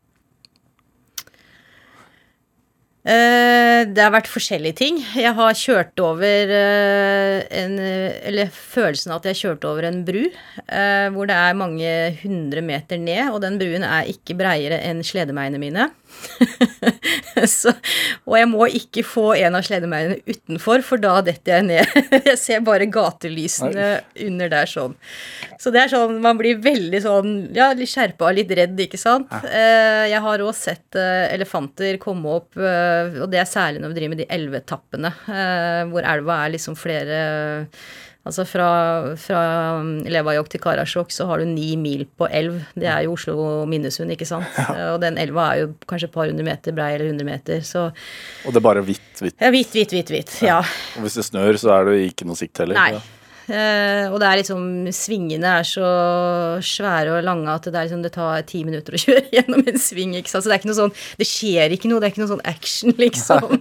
det har vært forskjellige ting. Jeg har kjørt over eh, en Eller følelsen av at jeg har kjørt over en bru eh, hvor det er mange hundre meter ned, og den bruen er ikke breiere enn sledemeiene mine. så, og jeg må ikke få en av sledemeierne utenfor, for da detter jeg ned. jeg ser bare gatelysene Nei. under der sånn. Så det er sånn Man blir veldig sånn ja, litt skjerpa litt redd, ikke sant. Ja. Eh, jeg har òg sett eh, elefanter komme opp, eh, og det er særlig når vi driver med de elvetappene, hvor elva er liksom flere Altså fra, fra Levajok til Karasjok så har du ni mil på elv. Det er jo Oslo-Minnesund, ikke sant. Ja. Og den elva er jo kanskje et par hundre meter brei eller hundre meter, så Og det er bare hvitt, hvitt? Ja, hvitt, hvitt, hvitt. hvitt, ja. ja. Og hvis det snør, så er det ikke noe sikt heller? Nei. Ja. Uh, og det er liksom Svingene er så svære og lange at det, er liksom, det tar ti minutter å kjøre gjennom en sving. ikke sant? Så det er ikke noe sånn Det skjer ikke noe. Det er ikke noe sånn action, liksom.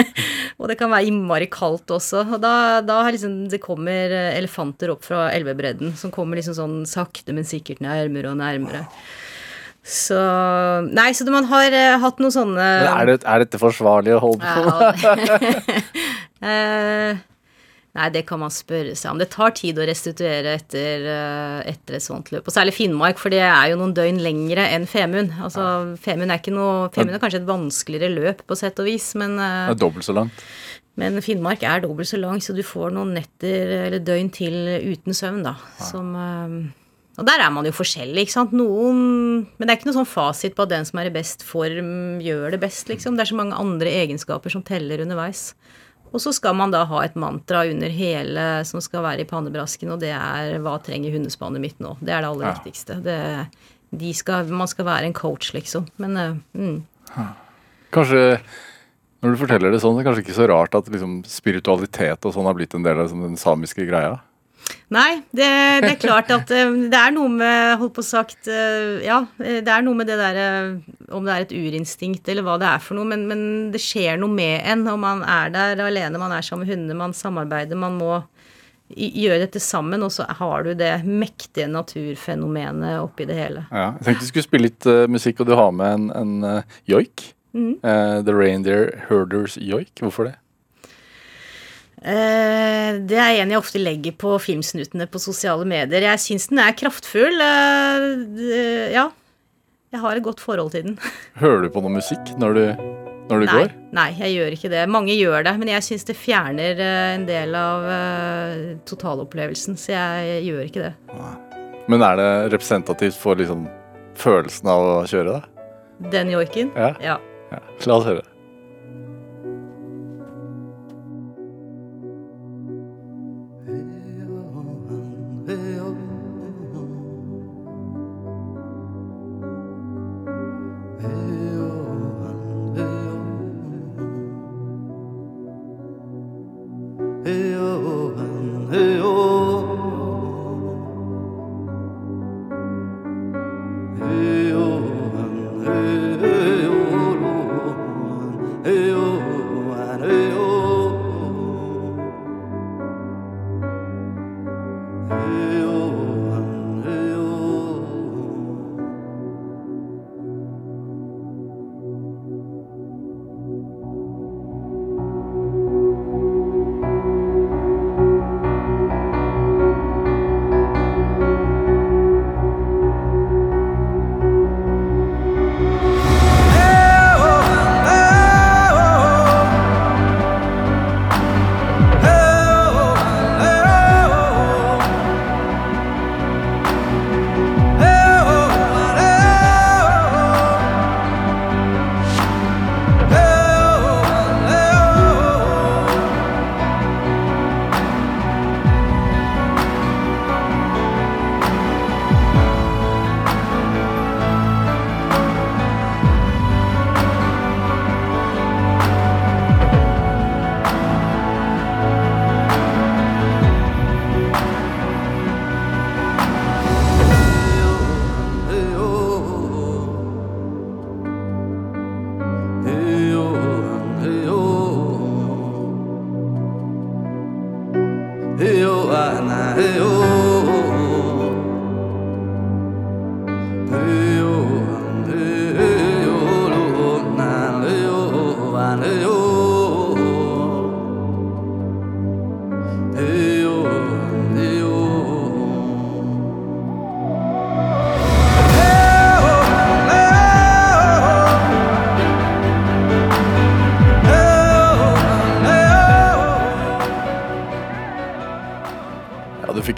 og det kan være innmari kaldt også. Og da, da liksom det kommer elefanter opp fra elvebredden som kommer liksom sånn sakte, men sikkert nærmere og nærmere. Så Nei, så man har uh, hatt noen sånne Men er, det, er dette forsvarlig å holde på? uh, Nei, det kan man spørre seg om. Det tar tid å restituere etter, eh, etter, et sånt løp. Og særlig Finnmark, for det er jo noen døgn lengre enn Femund. Altså, Femund er, ikke er kanskje et vanskeligere løp på sett og vis, men eh, Det er dobbelt så langt? Men Finnmark er dobbelt så lang, så du får noen netter eller døgn til uten søvn, da. Som eh, Og der er man jo forskjellig, ikke sant. Noen Men det er ikke noe sånn fasit på at den som er i best form, gjør det best, liksom. Det er så mange andre egenskaper som teller underveis. Og så skal man da ha et mantra under hele som skal være i pannebrasken, og det er 'Hva trenger hundespannet mitt nå?' Det er det aller Ja. viktigste. Det, de skal, man skal være en coach, liksom. Men eh, mm. Kanskje når du forteller det sånn, det er kanskje ikke så rart at liksom, spiritualitet og sånn har blitt en del av liksom, den samiske greia. Nei, det, det er klart at eh, det er noe med Holdt på sagt eh, Ja, eh, det er noe med det derre Om det er et urinstinkt eller hva det er for noe, men, men det skjer noe med en når man er der alene, man er sammen med hundene, man samarbeider, man må gjøre dette sammen, og så har du det mektige naturfenomenet oppi det hele. Ja. Jeg tenkte vi skulle spille litt uh, musikk, og du har med en, en uh, joik. Eh, The Reindeer Herders Joik. Hvorfor det? Eh, det er en jeg ofte legger på filmsnuttene på sosiale medier. Jeg syns den er kraftfull. eh, ja. Jeg har et godt forhold til den. Hører du på noe musikk når du, når du Nei, går? nei, jeg gjør ikke det. Mange gjør det, men jeg syns det fjerner eh, en del av eh, totalopplevelsen, så jeg gjør ikke det. Men er det representativt for liksom, følelsen av å kjøre, da? Den joiken? Ja. Ja. Ja. La oss høre.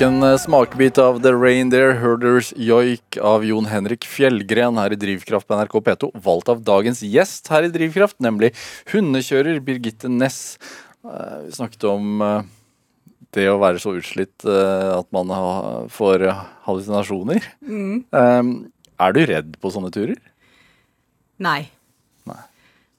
Fikk en eh, smakebit av The Reindeer Herders Joik av Jon Henrik Fjellgren her i Drivkraft på NRK P2. Valgt av dagens gjest her i Drivkraft, nemlig hundekjører Birgitte Næss. Eh, Vi snakket om eh, det å være så utslitt at man får hallusinasjoner. Mm. Er du redd på sånne turer? Nei.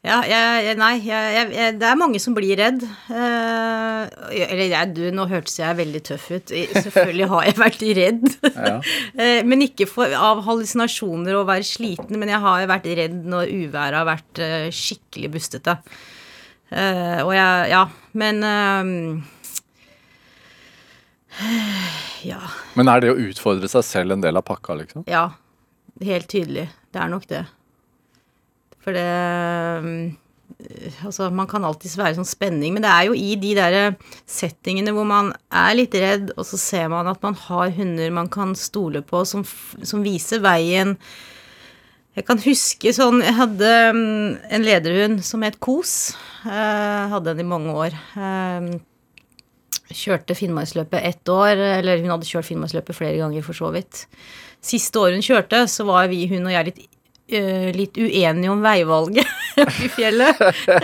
Ja, jeg, nei, jeg, jeg, det er mange som blir redd. Eh, eller jeg, du, nå hørtes jeg veldig tøff ut. Selvfølgelig har jeg vært redd. Ja. Eh, men ikke for, av hallusinasjoner og være sliten, men jeg har vært redd når uværet har vært eh, skikkelig bustete. Eh, og jeg Ja, men Ja. Men er det å utfordre seg selv en del av pakka, liksom? Ja. Helt tydelig. Det er nok det. For det øh, Altså, man kan alltids være sånn spenning, men det er jo i de der settingene hvor man er litt redd, og så ser man at man har hunder man kan stole på, som, som viser veien. Jeg kan huske sånn Jeg hadde mm, en lederhund som het Kos. Eh, hadde den i mange år. Eh, kjørte Finnmarksløpet ett år, eller hun hadde kjørt Finnmarksløpet flere ganger, for så vidt. Siste året hun kjørte, så var vi, hun og jeg, litt, eh, litt uenige om veivalget i fjellet.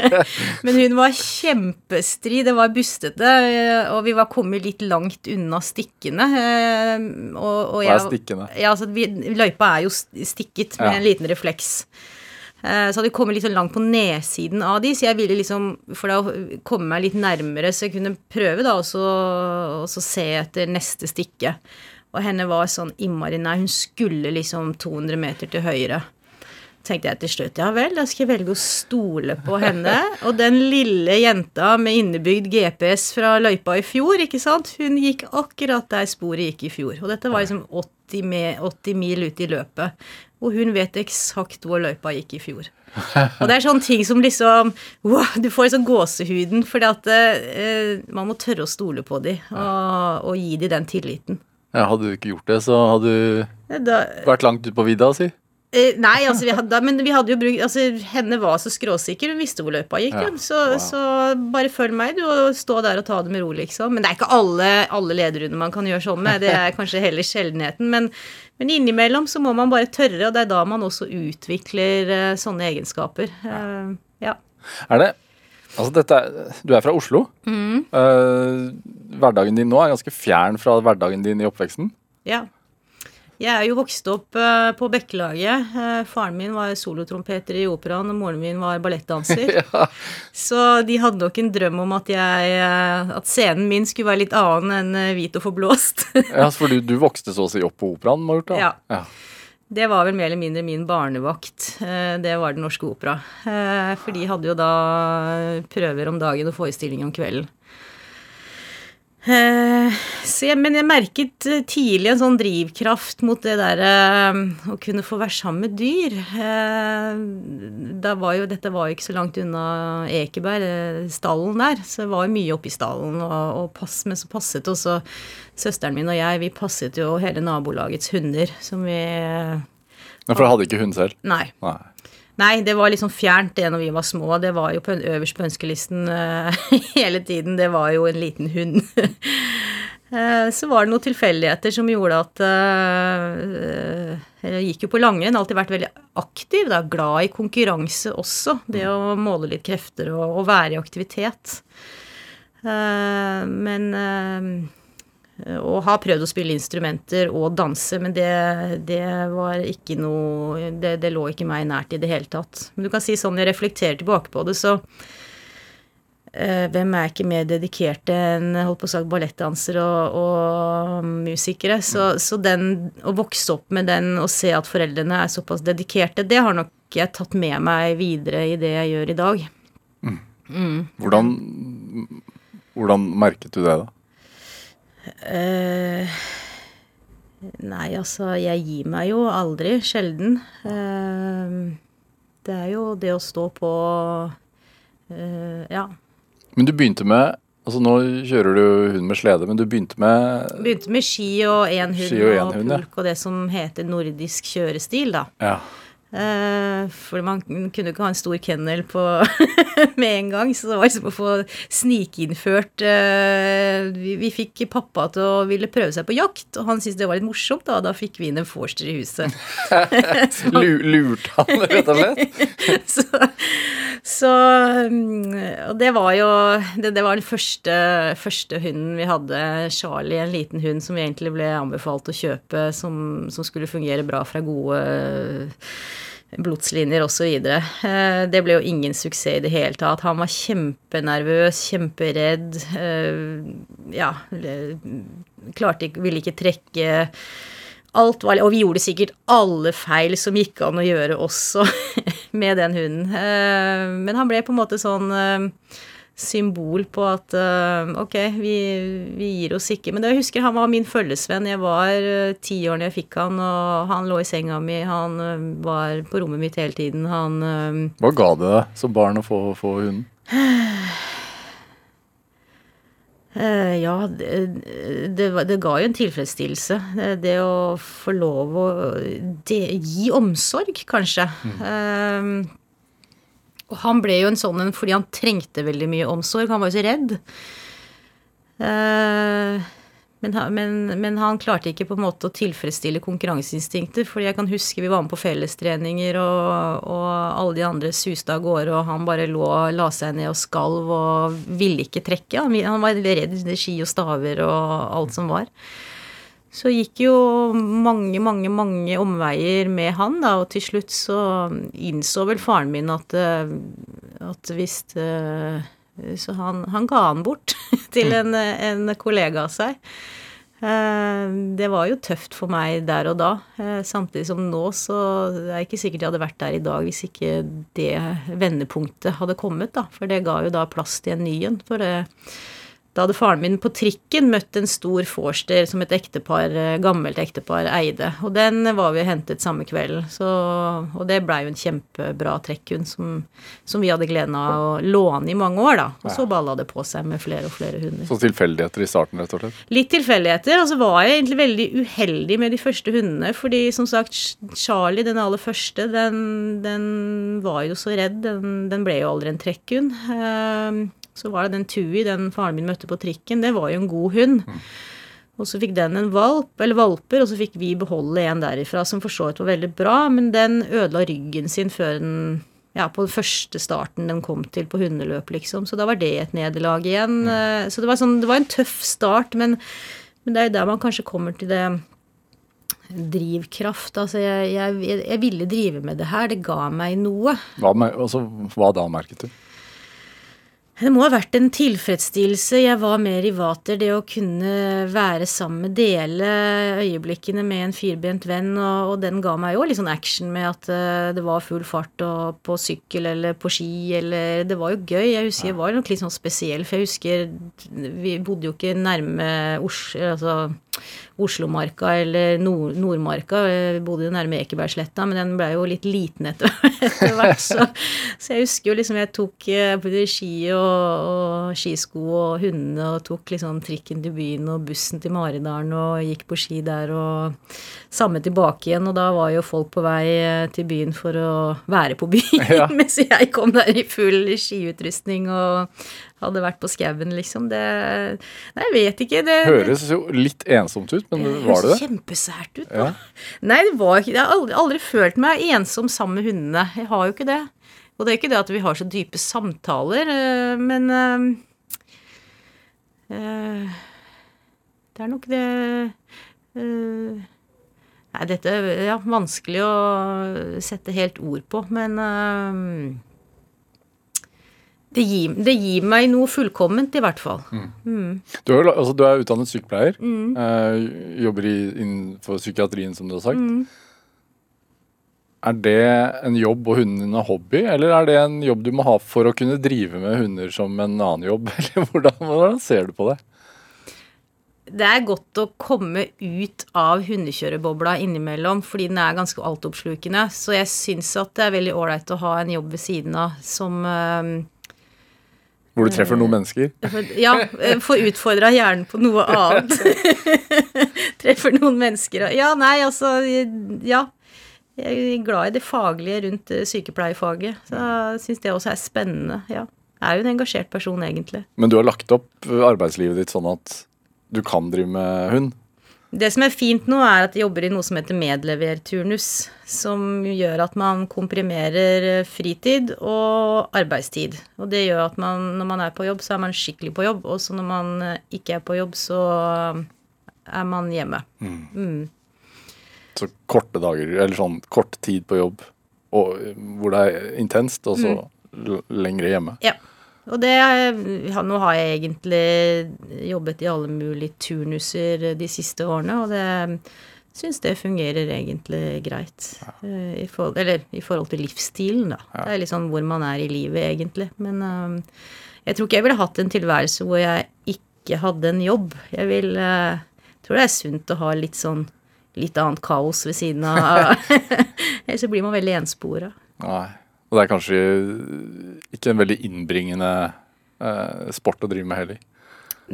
Men hun var kjempestri, det var bustete, eh, og vi var kommet litt langt unna stikkene. Og, Og, jeg, Hva er stikkene? Ja, altså, vi, løypa er jo stikket med Ja. en liten refleks. Eh, Så hadde vi kommet litt sånn langt på nedsiden av de, så jeg ville liksom, for da å komme meg litt nærmere, så jeg kunne prøve da også også se etter neste stikke. Og henne var sånn innmari nær. Hun skulle liksom 200 meter til høyre. Tenkte jeg til slutt, ja vel, da skal jeg velge å stole på henne. Og den lille jenta med innebygd GPS fra løypa i fjor, ikke sant, hun gikk akkurat der sporet gikk i fjor. Og dette var liksom 80, med, 80 mil ut i løpet. Og hun vet eksakt hvor løypa gikk i fjor. Og det er sånne ting som liksom wow, Du får liksom gåsehuden, fordi at eh, man må tørre å stole på dem og, og gi dem den tilliten. Ja, hadde du ikke gjort det, så hadde du vært langt ute på vidda, si. Eh, nei, altså, vi hadde, men vi hadde jo brukt altså, Henne var så skråsikker, hun visste hvor løypa gikk. Ja. Så, wow. så bare følg meg, du, og stå der og ta det med ro, liksom. Men det er ikke alle, alle lederrunder man kan gjøre sånn med. Det er kanskje heller sjeldenheten. Men, men innimellom så må man bare tørre, og det er da man også utvikler uh, sånne egenskaper. Uh, ja. Er det Altså, dette er Du er fra Oslo. Eh, hverdagen din nå er ganske fjern fra hverdagen din i oppveksten. ja. Jeg er jo vokst opp eh, på Bekkelaget. Eh, faren min var solotrompeter i operaen, og moren min var ballettdanser. Ja. Så de hadde nok en drøm om at, jeg, eh, at scenen min skulle være litt annen enn hvit og forblåst. ja, for du, du vokste så å si opp på operaen, Marta? Ja. ja. Det var vel mer eller mindre min barnevakt. Det var Den Norske Opera. For de hadde jo da prøver om dagen og forestilling om kvelden. Eh, Så jeg, men jeg merket eh, tidlig en sånn drivkraft mot det derre å kunne få være sammen med dyr. Eh, Da var jo, dette var jo ikke så langt unna Ekeberg, eh, stallen der, så det var jo mye oppe i stallen. Og, og pass, men så passet også søsteren min og jeg, vi passet jo hele nabolagets hunder, som vi Men For du hadde ikke hund selv? Nei. Nei. Nei, det var liksom fjernt det når vi var små. Det var jo på øverst på ønskelisten uh, hele tiden. Det var jo en liten hund. uh, Så var det noen tilfeldigheter som gjorde at uh, Jeg gikk jo på langrenn, alltid vært veldig aktiv, da, glad i konkurranse også. Det å måle litt krefter og, og være i aktivitet. Eh, Men eh, og har prøvd å spille instrumenter og danse, men det, det var ikke noe det, det lå ikke meg nært i det hele tatt. Men du kan si sånn, jeg reflekterer tilbake på det, så eh, hvem er ikke mer dedikerte enn holdt på å si, ballettdansere og, og musikere? Så, så den å vokse opp med den og se at foreldrene er såpass dedikerte, det har nok jeg tatt med meg videre i det jeg gjør i dag. Hvordan, hvordan merket du det, da? Eh, nei, altså, jeg gir meg jo aldri. Sjelden. Eh, det er jo det å stå på eh, Ja. Men du begynte med Altså Nå kjører du hund med slede, men du begynte med Begynte med ski og én hund og og, hund, ja. og det som heter nordisk kjørestil, da. Ja. Eh, for man kunne ikke ha en stor kennel på med en gang, så det var liksom å få snikinnført eh, vi, vi fikk pappa til å ville prøve seg på jakt, og han syntes det var litt morsomt, da. Da fikk vi inn en forster i huset. Lu, lurte han, rett og slett? så, så mm, Og det var jo Det, det var den første, første hunden vi hadde, Charlie, en liten hund som vi egentlig ble anbefalt å kjøpe, som, som skulle fungere bra fra gode blodslinjer osv. Det ble jo ingen suksess i det hele tatt. Han var kjempenervøs, kjemperedd. eh, Ja, klarte ikke Ville ikke trekke Alt var, og vi gjorde sikkert alle feil som gikk an å gjøre også med den hunden. Eh, Men han ble på en måte sånn eh, symbol på at eh, ok, vi, vi gir oss ikke. Men jeg husker han var min følgesvenn. Jeg var eh, ti år da jeg fikk han, og han lå i senga mi. Han eh, var på rommet mitt hele tiden. Han Hva ga det deg som barn å få, få hunden? Ja, det, det, det ga jo en tilfredsstillelse. Det, Det å få lov å gi omsorg, kanskje. Eh, og han ble jo en sånn en fordi han trengte veldig mye omsorg. Han var jo så redd. Eh, men, men, men han klarte ikke på en måte å tilfredsstille konkurranseinstinktet. fordi jeg kan huske vi var med på fellestreninger, og, og alle de andre suste av gårde, og han bare lå, la seg ned og skalv og ville ikke trekke. Han var redd ski og staver og alt som var. Så gikk jo mange, mange, mange omveier med han, da, og til slutt så innså vel faren min at, eh, at hvis eh, Så han, han ga han bort til en, en kollega av seg. Eh, Det var jo tøft for meg der og da. Samtidig som nå så det er ikke sikkert jeg hadde vært der i dag hvis ikke det vendepunktet hadde kommet, da. For det ga jo da plass til en ny en. For det, da hadde faren min på trikken møtt en stor forster som et ektepar, eh, gammelt ektepar eide. Og den var vi hentet samme kvelden. Så, og det blei jo en kjempebra trekkhund som, som vi hadde gleden av å låne i mange år, da. Og så balla det på seg med flere og flere hunder. Så tilfeldigheter i starten, rett og slett. Litt tilfeldigheter. Og så var jeg egentlig veldig uheldig med de første hundene. Fordi som sagt, Charlie, den aller første, den, den var jo så redd. Den, den ble jo aldri en trekkhund. Så var det den Tui, den faren min møtte på trikken. Det var jo en god hund. Og så fikk den en valp, eller valper, og så fikk vi beholde en derifra som for så vidt var veldig bra, men den ødela ryggen sin før den ja, på den første starten den kom til på hundeløp, liksom. Så da var det et nederlag igjen. Eh, Så det var, sånn, det var en tøff start, men, men det er jo der man kanskje kommer til det drivkraft. Altså, jeg, jeg, jeg ville drive med det her. Det ga meg noe. Hva, altså, hva da, merket du? Det må ha vært en tilfredsstillelse. Jeg var mer i vater. Det å kunne være sammen, dele øyeblikkene med en firbent venn, og, og den ga meg jo litt sånn action med at eh, det var full fart og på sykkel eller på ski eller Det var jo gøy. Jeg husker jeg var nok litt sånn spesiell, for jeg husker vi bodde jo ikke nærme Oslo, altså Oslomarka eller Nord Nordmarka. Vi bodde jo nærme Ekebergsletta, men den ble jo litt liten etter, etter hvert. Så, så jeg husker jo liksom jeg tok eh, både ski og, og skisko og hundene og tok liksom trikken til byen og bussen til Maridalen og gikk på ski der og samme tilbake igjen. Og da var jo folk på vei eh, til byen for å være på byen, Ja. mens jeg kom der i full skiutrustning og hadde vært på skauen, liksom. Det Nei, jeg vet ikke. Det, Høres jo litt ensomt ut, men det var det det? Kjempesært ut. Ja. Nei, det var ikke Jeg har aldri, aldri følt meg ensom sammen med hundene. Jeg har jo ikke det. Og det er ikke det at vi har så dype samtaler, øh, men øh, øh, Det er nok det øh, Nei, dette er ja, vanskelig å sette helt ord på, men det, gir, det gir meg noe fullkomment, i hvert fall. Du er, altså, du er utdannet sykepleier. Eh, jobber i, innenfor psykiatrien, som du har sagt. Er det en jobb og hunden din er hobby, eller er det en jobb du må ha for å kunne drive med hunder som en annen jobb? Eller hvordan, hvordan ser du på det? Det er godt å komme ut av hundekjørebobla innimellom, fordi den er ganske altoppslukende. Så jeg syns at det er veldig ålreit å ha en jobb ved siden av som øh, Hvor du treffer noen mennesker? Ja, øh, får utfordra hjernen på noe annet. Treffer noen mennesker og Ja, nei, altså Ja. Jeg er glad i det faglige rundt sykepleiefaget. sykepleierfaget. Så jeg syns det også er spennende. Ja. Jeg er jo en engasjert person, egentlig. Men du har lagt opp arbeidslivet ditt sånn at du kan drive med hund? Det som er fint nå, er at jeg jobber i noe som heter medleverturnus. Som gjør at man komprimerer eh, fritid og arbeidstid. Og det gjør at man, når man er på jobb, så er man skikkelig på jobb. Og så når man eh, ikke er på jobb, så eh, er man hjemme. Mm. Så korte dager, eller sånn kort tid på jobb, og, hvor det er intenst, og så mm. lengre hjemme. Ja. Og det ja, Nå har jeg egentlig jobbet i alle mulige turnuser de siste årene, og det syns det fungerer egentlig greit. Ja. I forhold, eller i forhold til livsstilen, da. Det er litt sånn hvor man er i livet, egentlig. Men um, jeg tror ikke jeg ville hatt en tilværelse hvor jeg ikke hadde en jobb. Jeg vil uh, tror det er sunt å ha litt sånn litt annet kaos ved siden av. Ellers så blir man veldig enspora. Nei. Og det er kanskje ikke en veldig innbringende eh, sport å drive med heller.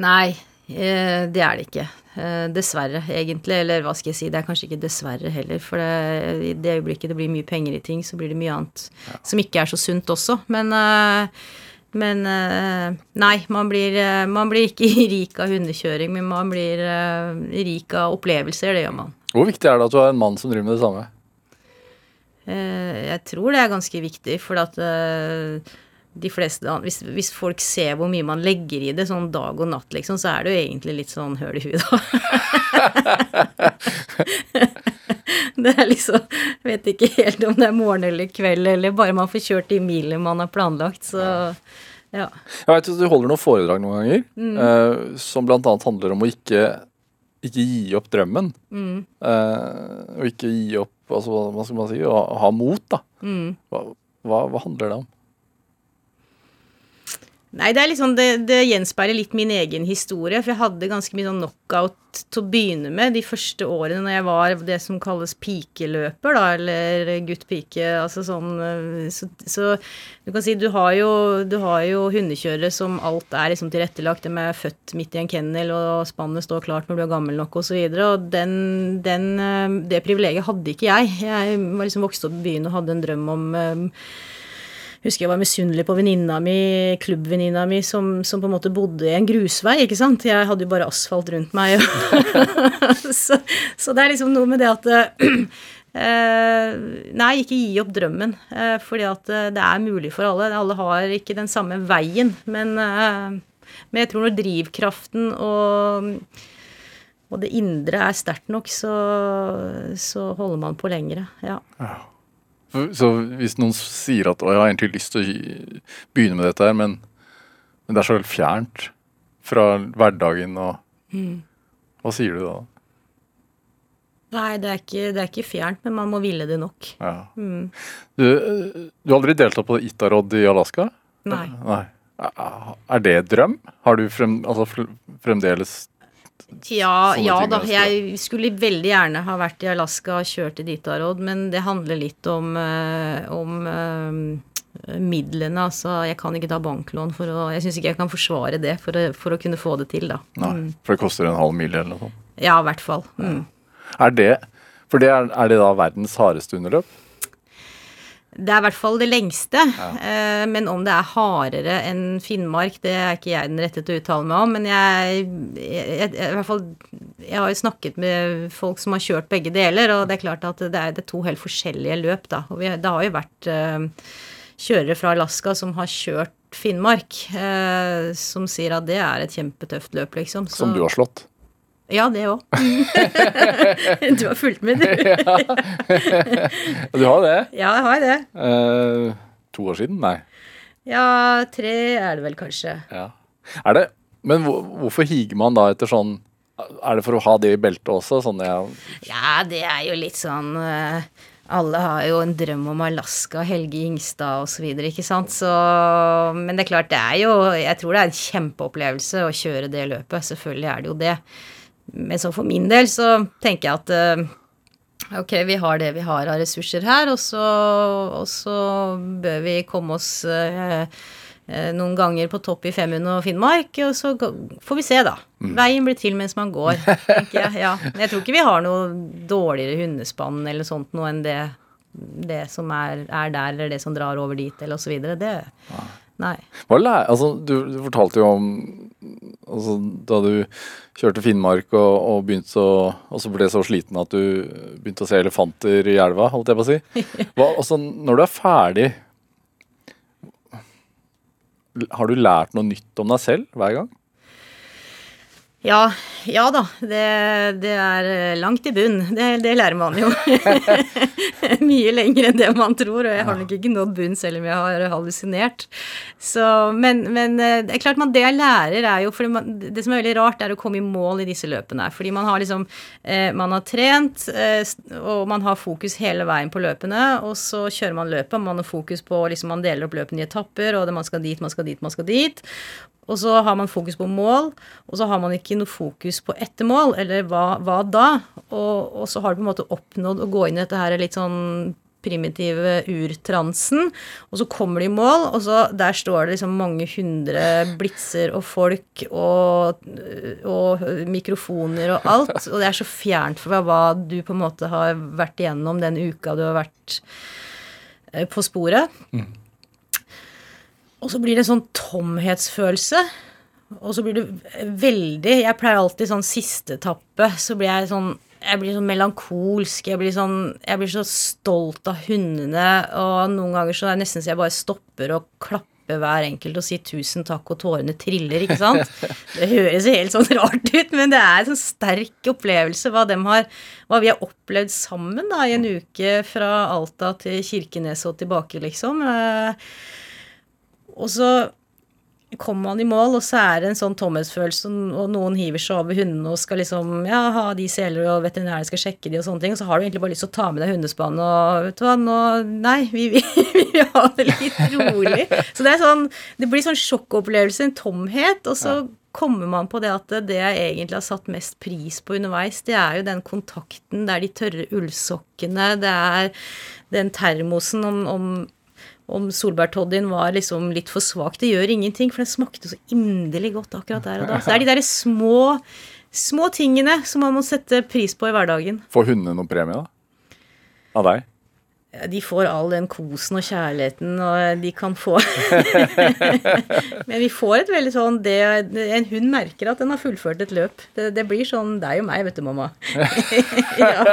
Nei, eh, det er det ikke. Eh, dessverre, egentlig. Eller hva skal jeg si, det er kanskje ikke dessverre heller. For det, i det øyeblikket det blir mye penger i ting, så blir det mye annet som ikke er så sunt også. Men, eh, men eh, nei, man blir, eh, man blir ikke rik av hundekjøring, men man blir rik av opplevelser. Det gjør man. Hvor viktig er det at du har en mann som driver med det samme? Eh, Jeg tror det er ganske viktig, for at eh, de fleste hvis, hvis folk ser hvor mye man legger i det, sånn dag og natt, liksom, så er det jo egentlig litt sånn høl i huet, da. det er liksom Vet ikke helt om det er morgen eller kveld, eller bare man får kjørt de milene man har planlagt, så ja. Jeg vet at Du holder noen foredrag noen ganger eh, som bl.a. handler om å ikke, ikke gi opp drømmen. Eh, og ikke gi opp altså, hva skal man si, å ha mot. da. Hva, hva, hva handler det om? Nei, det liksom, det, det gjenspeiler litt min egen historie, for jeg hadde ganske mye sånn knockout til å begynne med de første årene når jeg var det som kalles pikeløper, da, eller gutt-pike, altså sånn øh, så, så du kan si du har jo, du har jo hundekjørere som alt er liksom tilrettelagt, de er født midt i en kennel, og spannet står klart når du er gammel nok, og så og den, den, øh, det privilegiet hadde ikke jeg. Jeg var liksom vokst opp i byen og hadde en drøm om øh, husker jeg var misunnelig på venninna mi, klubbvenninna mi, som, som på en måte bodde i en grusvei, ikke sant. Jeg hadde jo bare asfalt rundt meg. så, så det er liksom noe med det at eh, Nei, ikke gi opp drømmen. Uh, fordi at eh, det er mulig for alle. Alle har ikke den samme veien. Men, men jeg tror når drivkraften og og det indre er sterkt nok, så, så holder man på lengre. Ja. Så- Så hvis noen sier at å, jeg har egentlig lyst til å begynne med dette her, men, men det er så helt fjernt fra hverdagen og Hva sier du da? Nei, det er, ikke, det er ikke fjernt, men man må ville det nok. Ja. Du, eh, du har aldri deltatt på Itarod i Alaska? Nei. Nei. Er det drøm? Har du frem, altså fremdeles Ja, ja da. Jeg skulle veldig gjerne ha vært i Alaska og kjørt til Ditarod, men det handler litt om, eh, om eh, midlene. Altså, jeg kan ikke ta banklån for å Jeg syns ikke jeg kan forsvare det for å, for å kunne få det til, da. Nei, for det koster en halv mil eller noe sånt. Ja, i hvert fall. Mm. Er det For det er, er det da verdens hardeste underløp? Det er i hvert fall det lengste. Ja. Men om det er hardere enn Finnmark, det er ikke jeg den rette til å uttale meg om. Men jeg, jeg, jeg, fall, jeg har jo snakket med folk som har kjørt begge deler, og det er klart at det er, det er to helt forskjellige løp, da. Og vi, det har jo vært eh, kjørere fra Alaska som har kjørt Finnmark, eh, som sier at det er et kjempetøft løp, liksom. Så- Som du har slått? Ja, det òg. du har fulgt med, du. Du har det? Ja, jeg har det. Eh, to år siden? Nei. Ja, tre er det vel kanskje. Ja. Er det Men hvor, hvorfor higer man da etter sånn Er det for å ha det i beltet også? Sånn Ja, det er jo litt sånn eh, Alle har jo en drøm om Alaska, Helge Ingstad osv., ikke sant. Så Men det er klart, det er jo Jeg tror det er en kjempeopplevelse å kjøre det løpet. Selvfølgelig er det jo det. Men så for min del så tenker jeg at eh, Ok, vi har det vi har av ressurser her, og så, og så bør vi komme oss eh, eh, noen ganger på topp i Femund og Finnmark, og så får vi se, da. Veien blir til mens man går, tenker jeg. Ja. Jeg tror ikke vi har noe dårligere hundespann eller sånt noe enn det, det som er, er der, eller det som drar over dit, eller osv. Det Nei. hva læ- altså, du, du fortalte jo om altså, da du kjørte Finnmark og, og begynte å Og så ble så sliten at du begynte å se elefanter i elva, holdt jeg på å si. Hva, altså, når du er ferdig Har du lært noe nytt om deg selv hver gang? Ja, ja da. Det, det er eh, langt i bunn. Det, det lærer man jo. Mye lenger enn det man tror, og jeg har nok ikke nådd bunn selv om jeg har hallusinert. Så, men, men eh, det er klart man, det jeg lærer, er jo man, Det som er veldig rart, er å komme i mål i disse løpene. Fordi man har liksom eh, Man har trent, og man har fokus hele veien på løpene, og så kjører man løpet, man har fokus på liksom Man deler opp løpene i etapper, og det man skal dit, man skal dit, man skal dit. Og så har man fokus på mål, og så har man ikke noe fokus på ettermål, eller hva, hva da? Og, og så har du på en måte oppnådd å gå inn i dette her litt sånn primitive urtransen. Og så kommer de i mål, og så der står det liksom mange hundre blitser og folk og, og mikrofoner og alt. Og det er så fjernt fra hva du på en måte har vært igjennom den uka du har vært eh, på sporet. Mm. Og så blir det en sånn tomhetsfølelse. Og så blir det veldig Jeg pleier alltid sånn siste etappe, så blir jeg sånn jeg blir sånn melankolsk. Jeg blir, sånn, jeg blir så stolt av hundene. Og noen ganger så er det nesten så jeg bare stopper og klapper hver enkelt og sier tusen takk, og tårene triller, ikke sant. Det høres helt sånn rart ut, men det er en sånn sterk opplevelse hva, dem har, hva vi har opplevd sammen da, i en uke fra Alta til Kirkenes og tilbake, liksom. Eh, Og så kommer man i mål, og så er det en sånn tomhetsfølelse, og noen hiver seg over hundene og skal liksom ja, ha de seler, og veterinæren skal sjekke de og sånne ting, og så har du egentlig bare lyst til å ta med deg hundespann og vet du hva, nå Nei, vi, vi, vi vil ha det litt rolig. Så det er sånn Det blir sånn sjokkopplevelse, en tomhet, og så kommer man på det at det jeg egentlig har satt mest pris på underveis, det er jo den kontakten, det er de tørre ullsokkene, det er den termosen om, om om solbærtoddyen var liksom litt for svak. Det gjør ingenting, for den smakte så inderlig godt akkurat der og da. Så det er de derre små, små tingene som man må sette pris på i hverdagen. Får hundene noen premie, da? Av deg? De får all den kosen og kjærligheten og de kan få Men vi får et veldig sånn det, En hund merker at den har fullført et løp. Det, det blir sånn deg og meg, vet du, mamma. ja,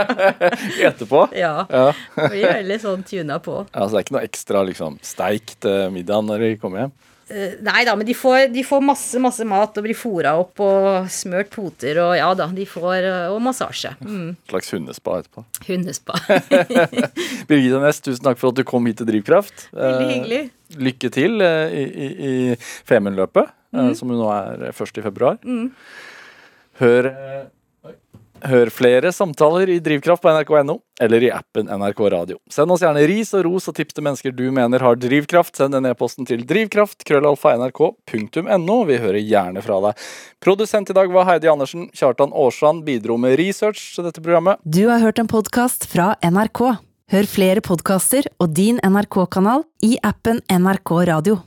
Etterpå? ja. Ja. Blir veldig sånn tuna på. Ja, så det er ikke noe ekstra liksom, steik til middag når de kommer hjem? Eh, Nei da, men de får, de får masse masse mat og blir fôra opp og smørt poter og ja da, de får eh, Og massasje. Mm. Slags hundespa etterpå. Hundespa. Birgitte Næss, tusen takk for at du kom hit til Drivkraft. Veldig Eh, hyggelig. Lykke til eh, i, i, i Femundløpet, Mm. eh, som jo nå er 1. i februar. Hør, eh. Hør flere samtaler i Drivkraft på nrk.no, eller i appen NRK Radio. Send oss gjerne ris og ros og tips til mennesker du mener har drivkraft. Send den e-posten til drivkraft, krøllalfa, nrk.no. Vi hører gjerne fra deg. Produsent i dag var Heidi Andersen. Kjartan Aarsand bidro med research til dette programmet. Du har hørt en podkast fra NRK. Hør flere podkaster og din NRK-kanal i appen NRK Radio.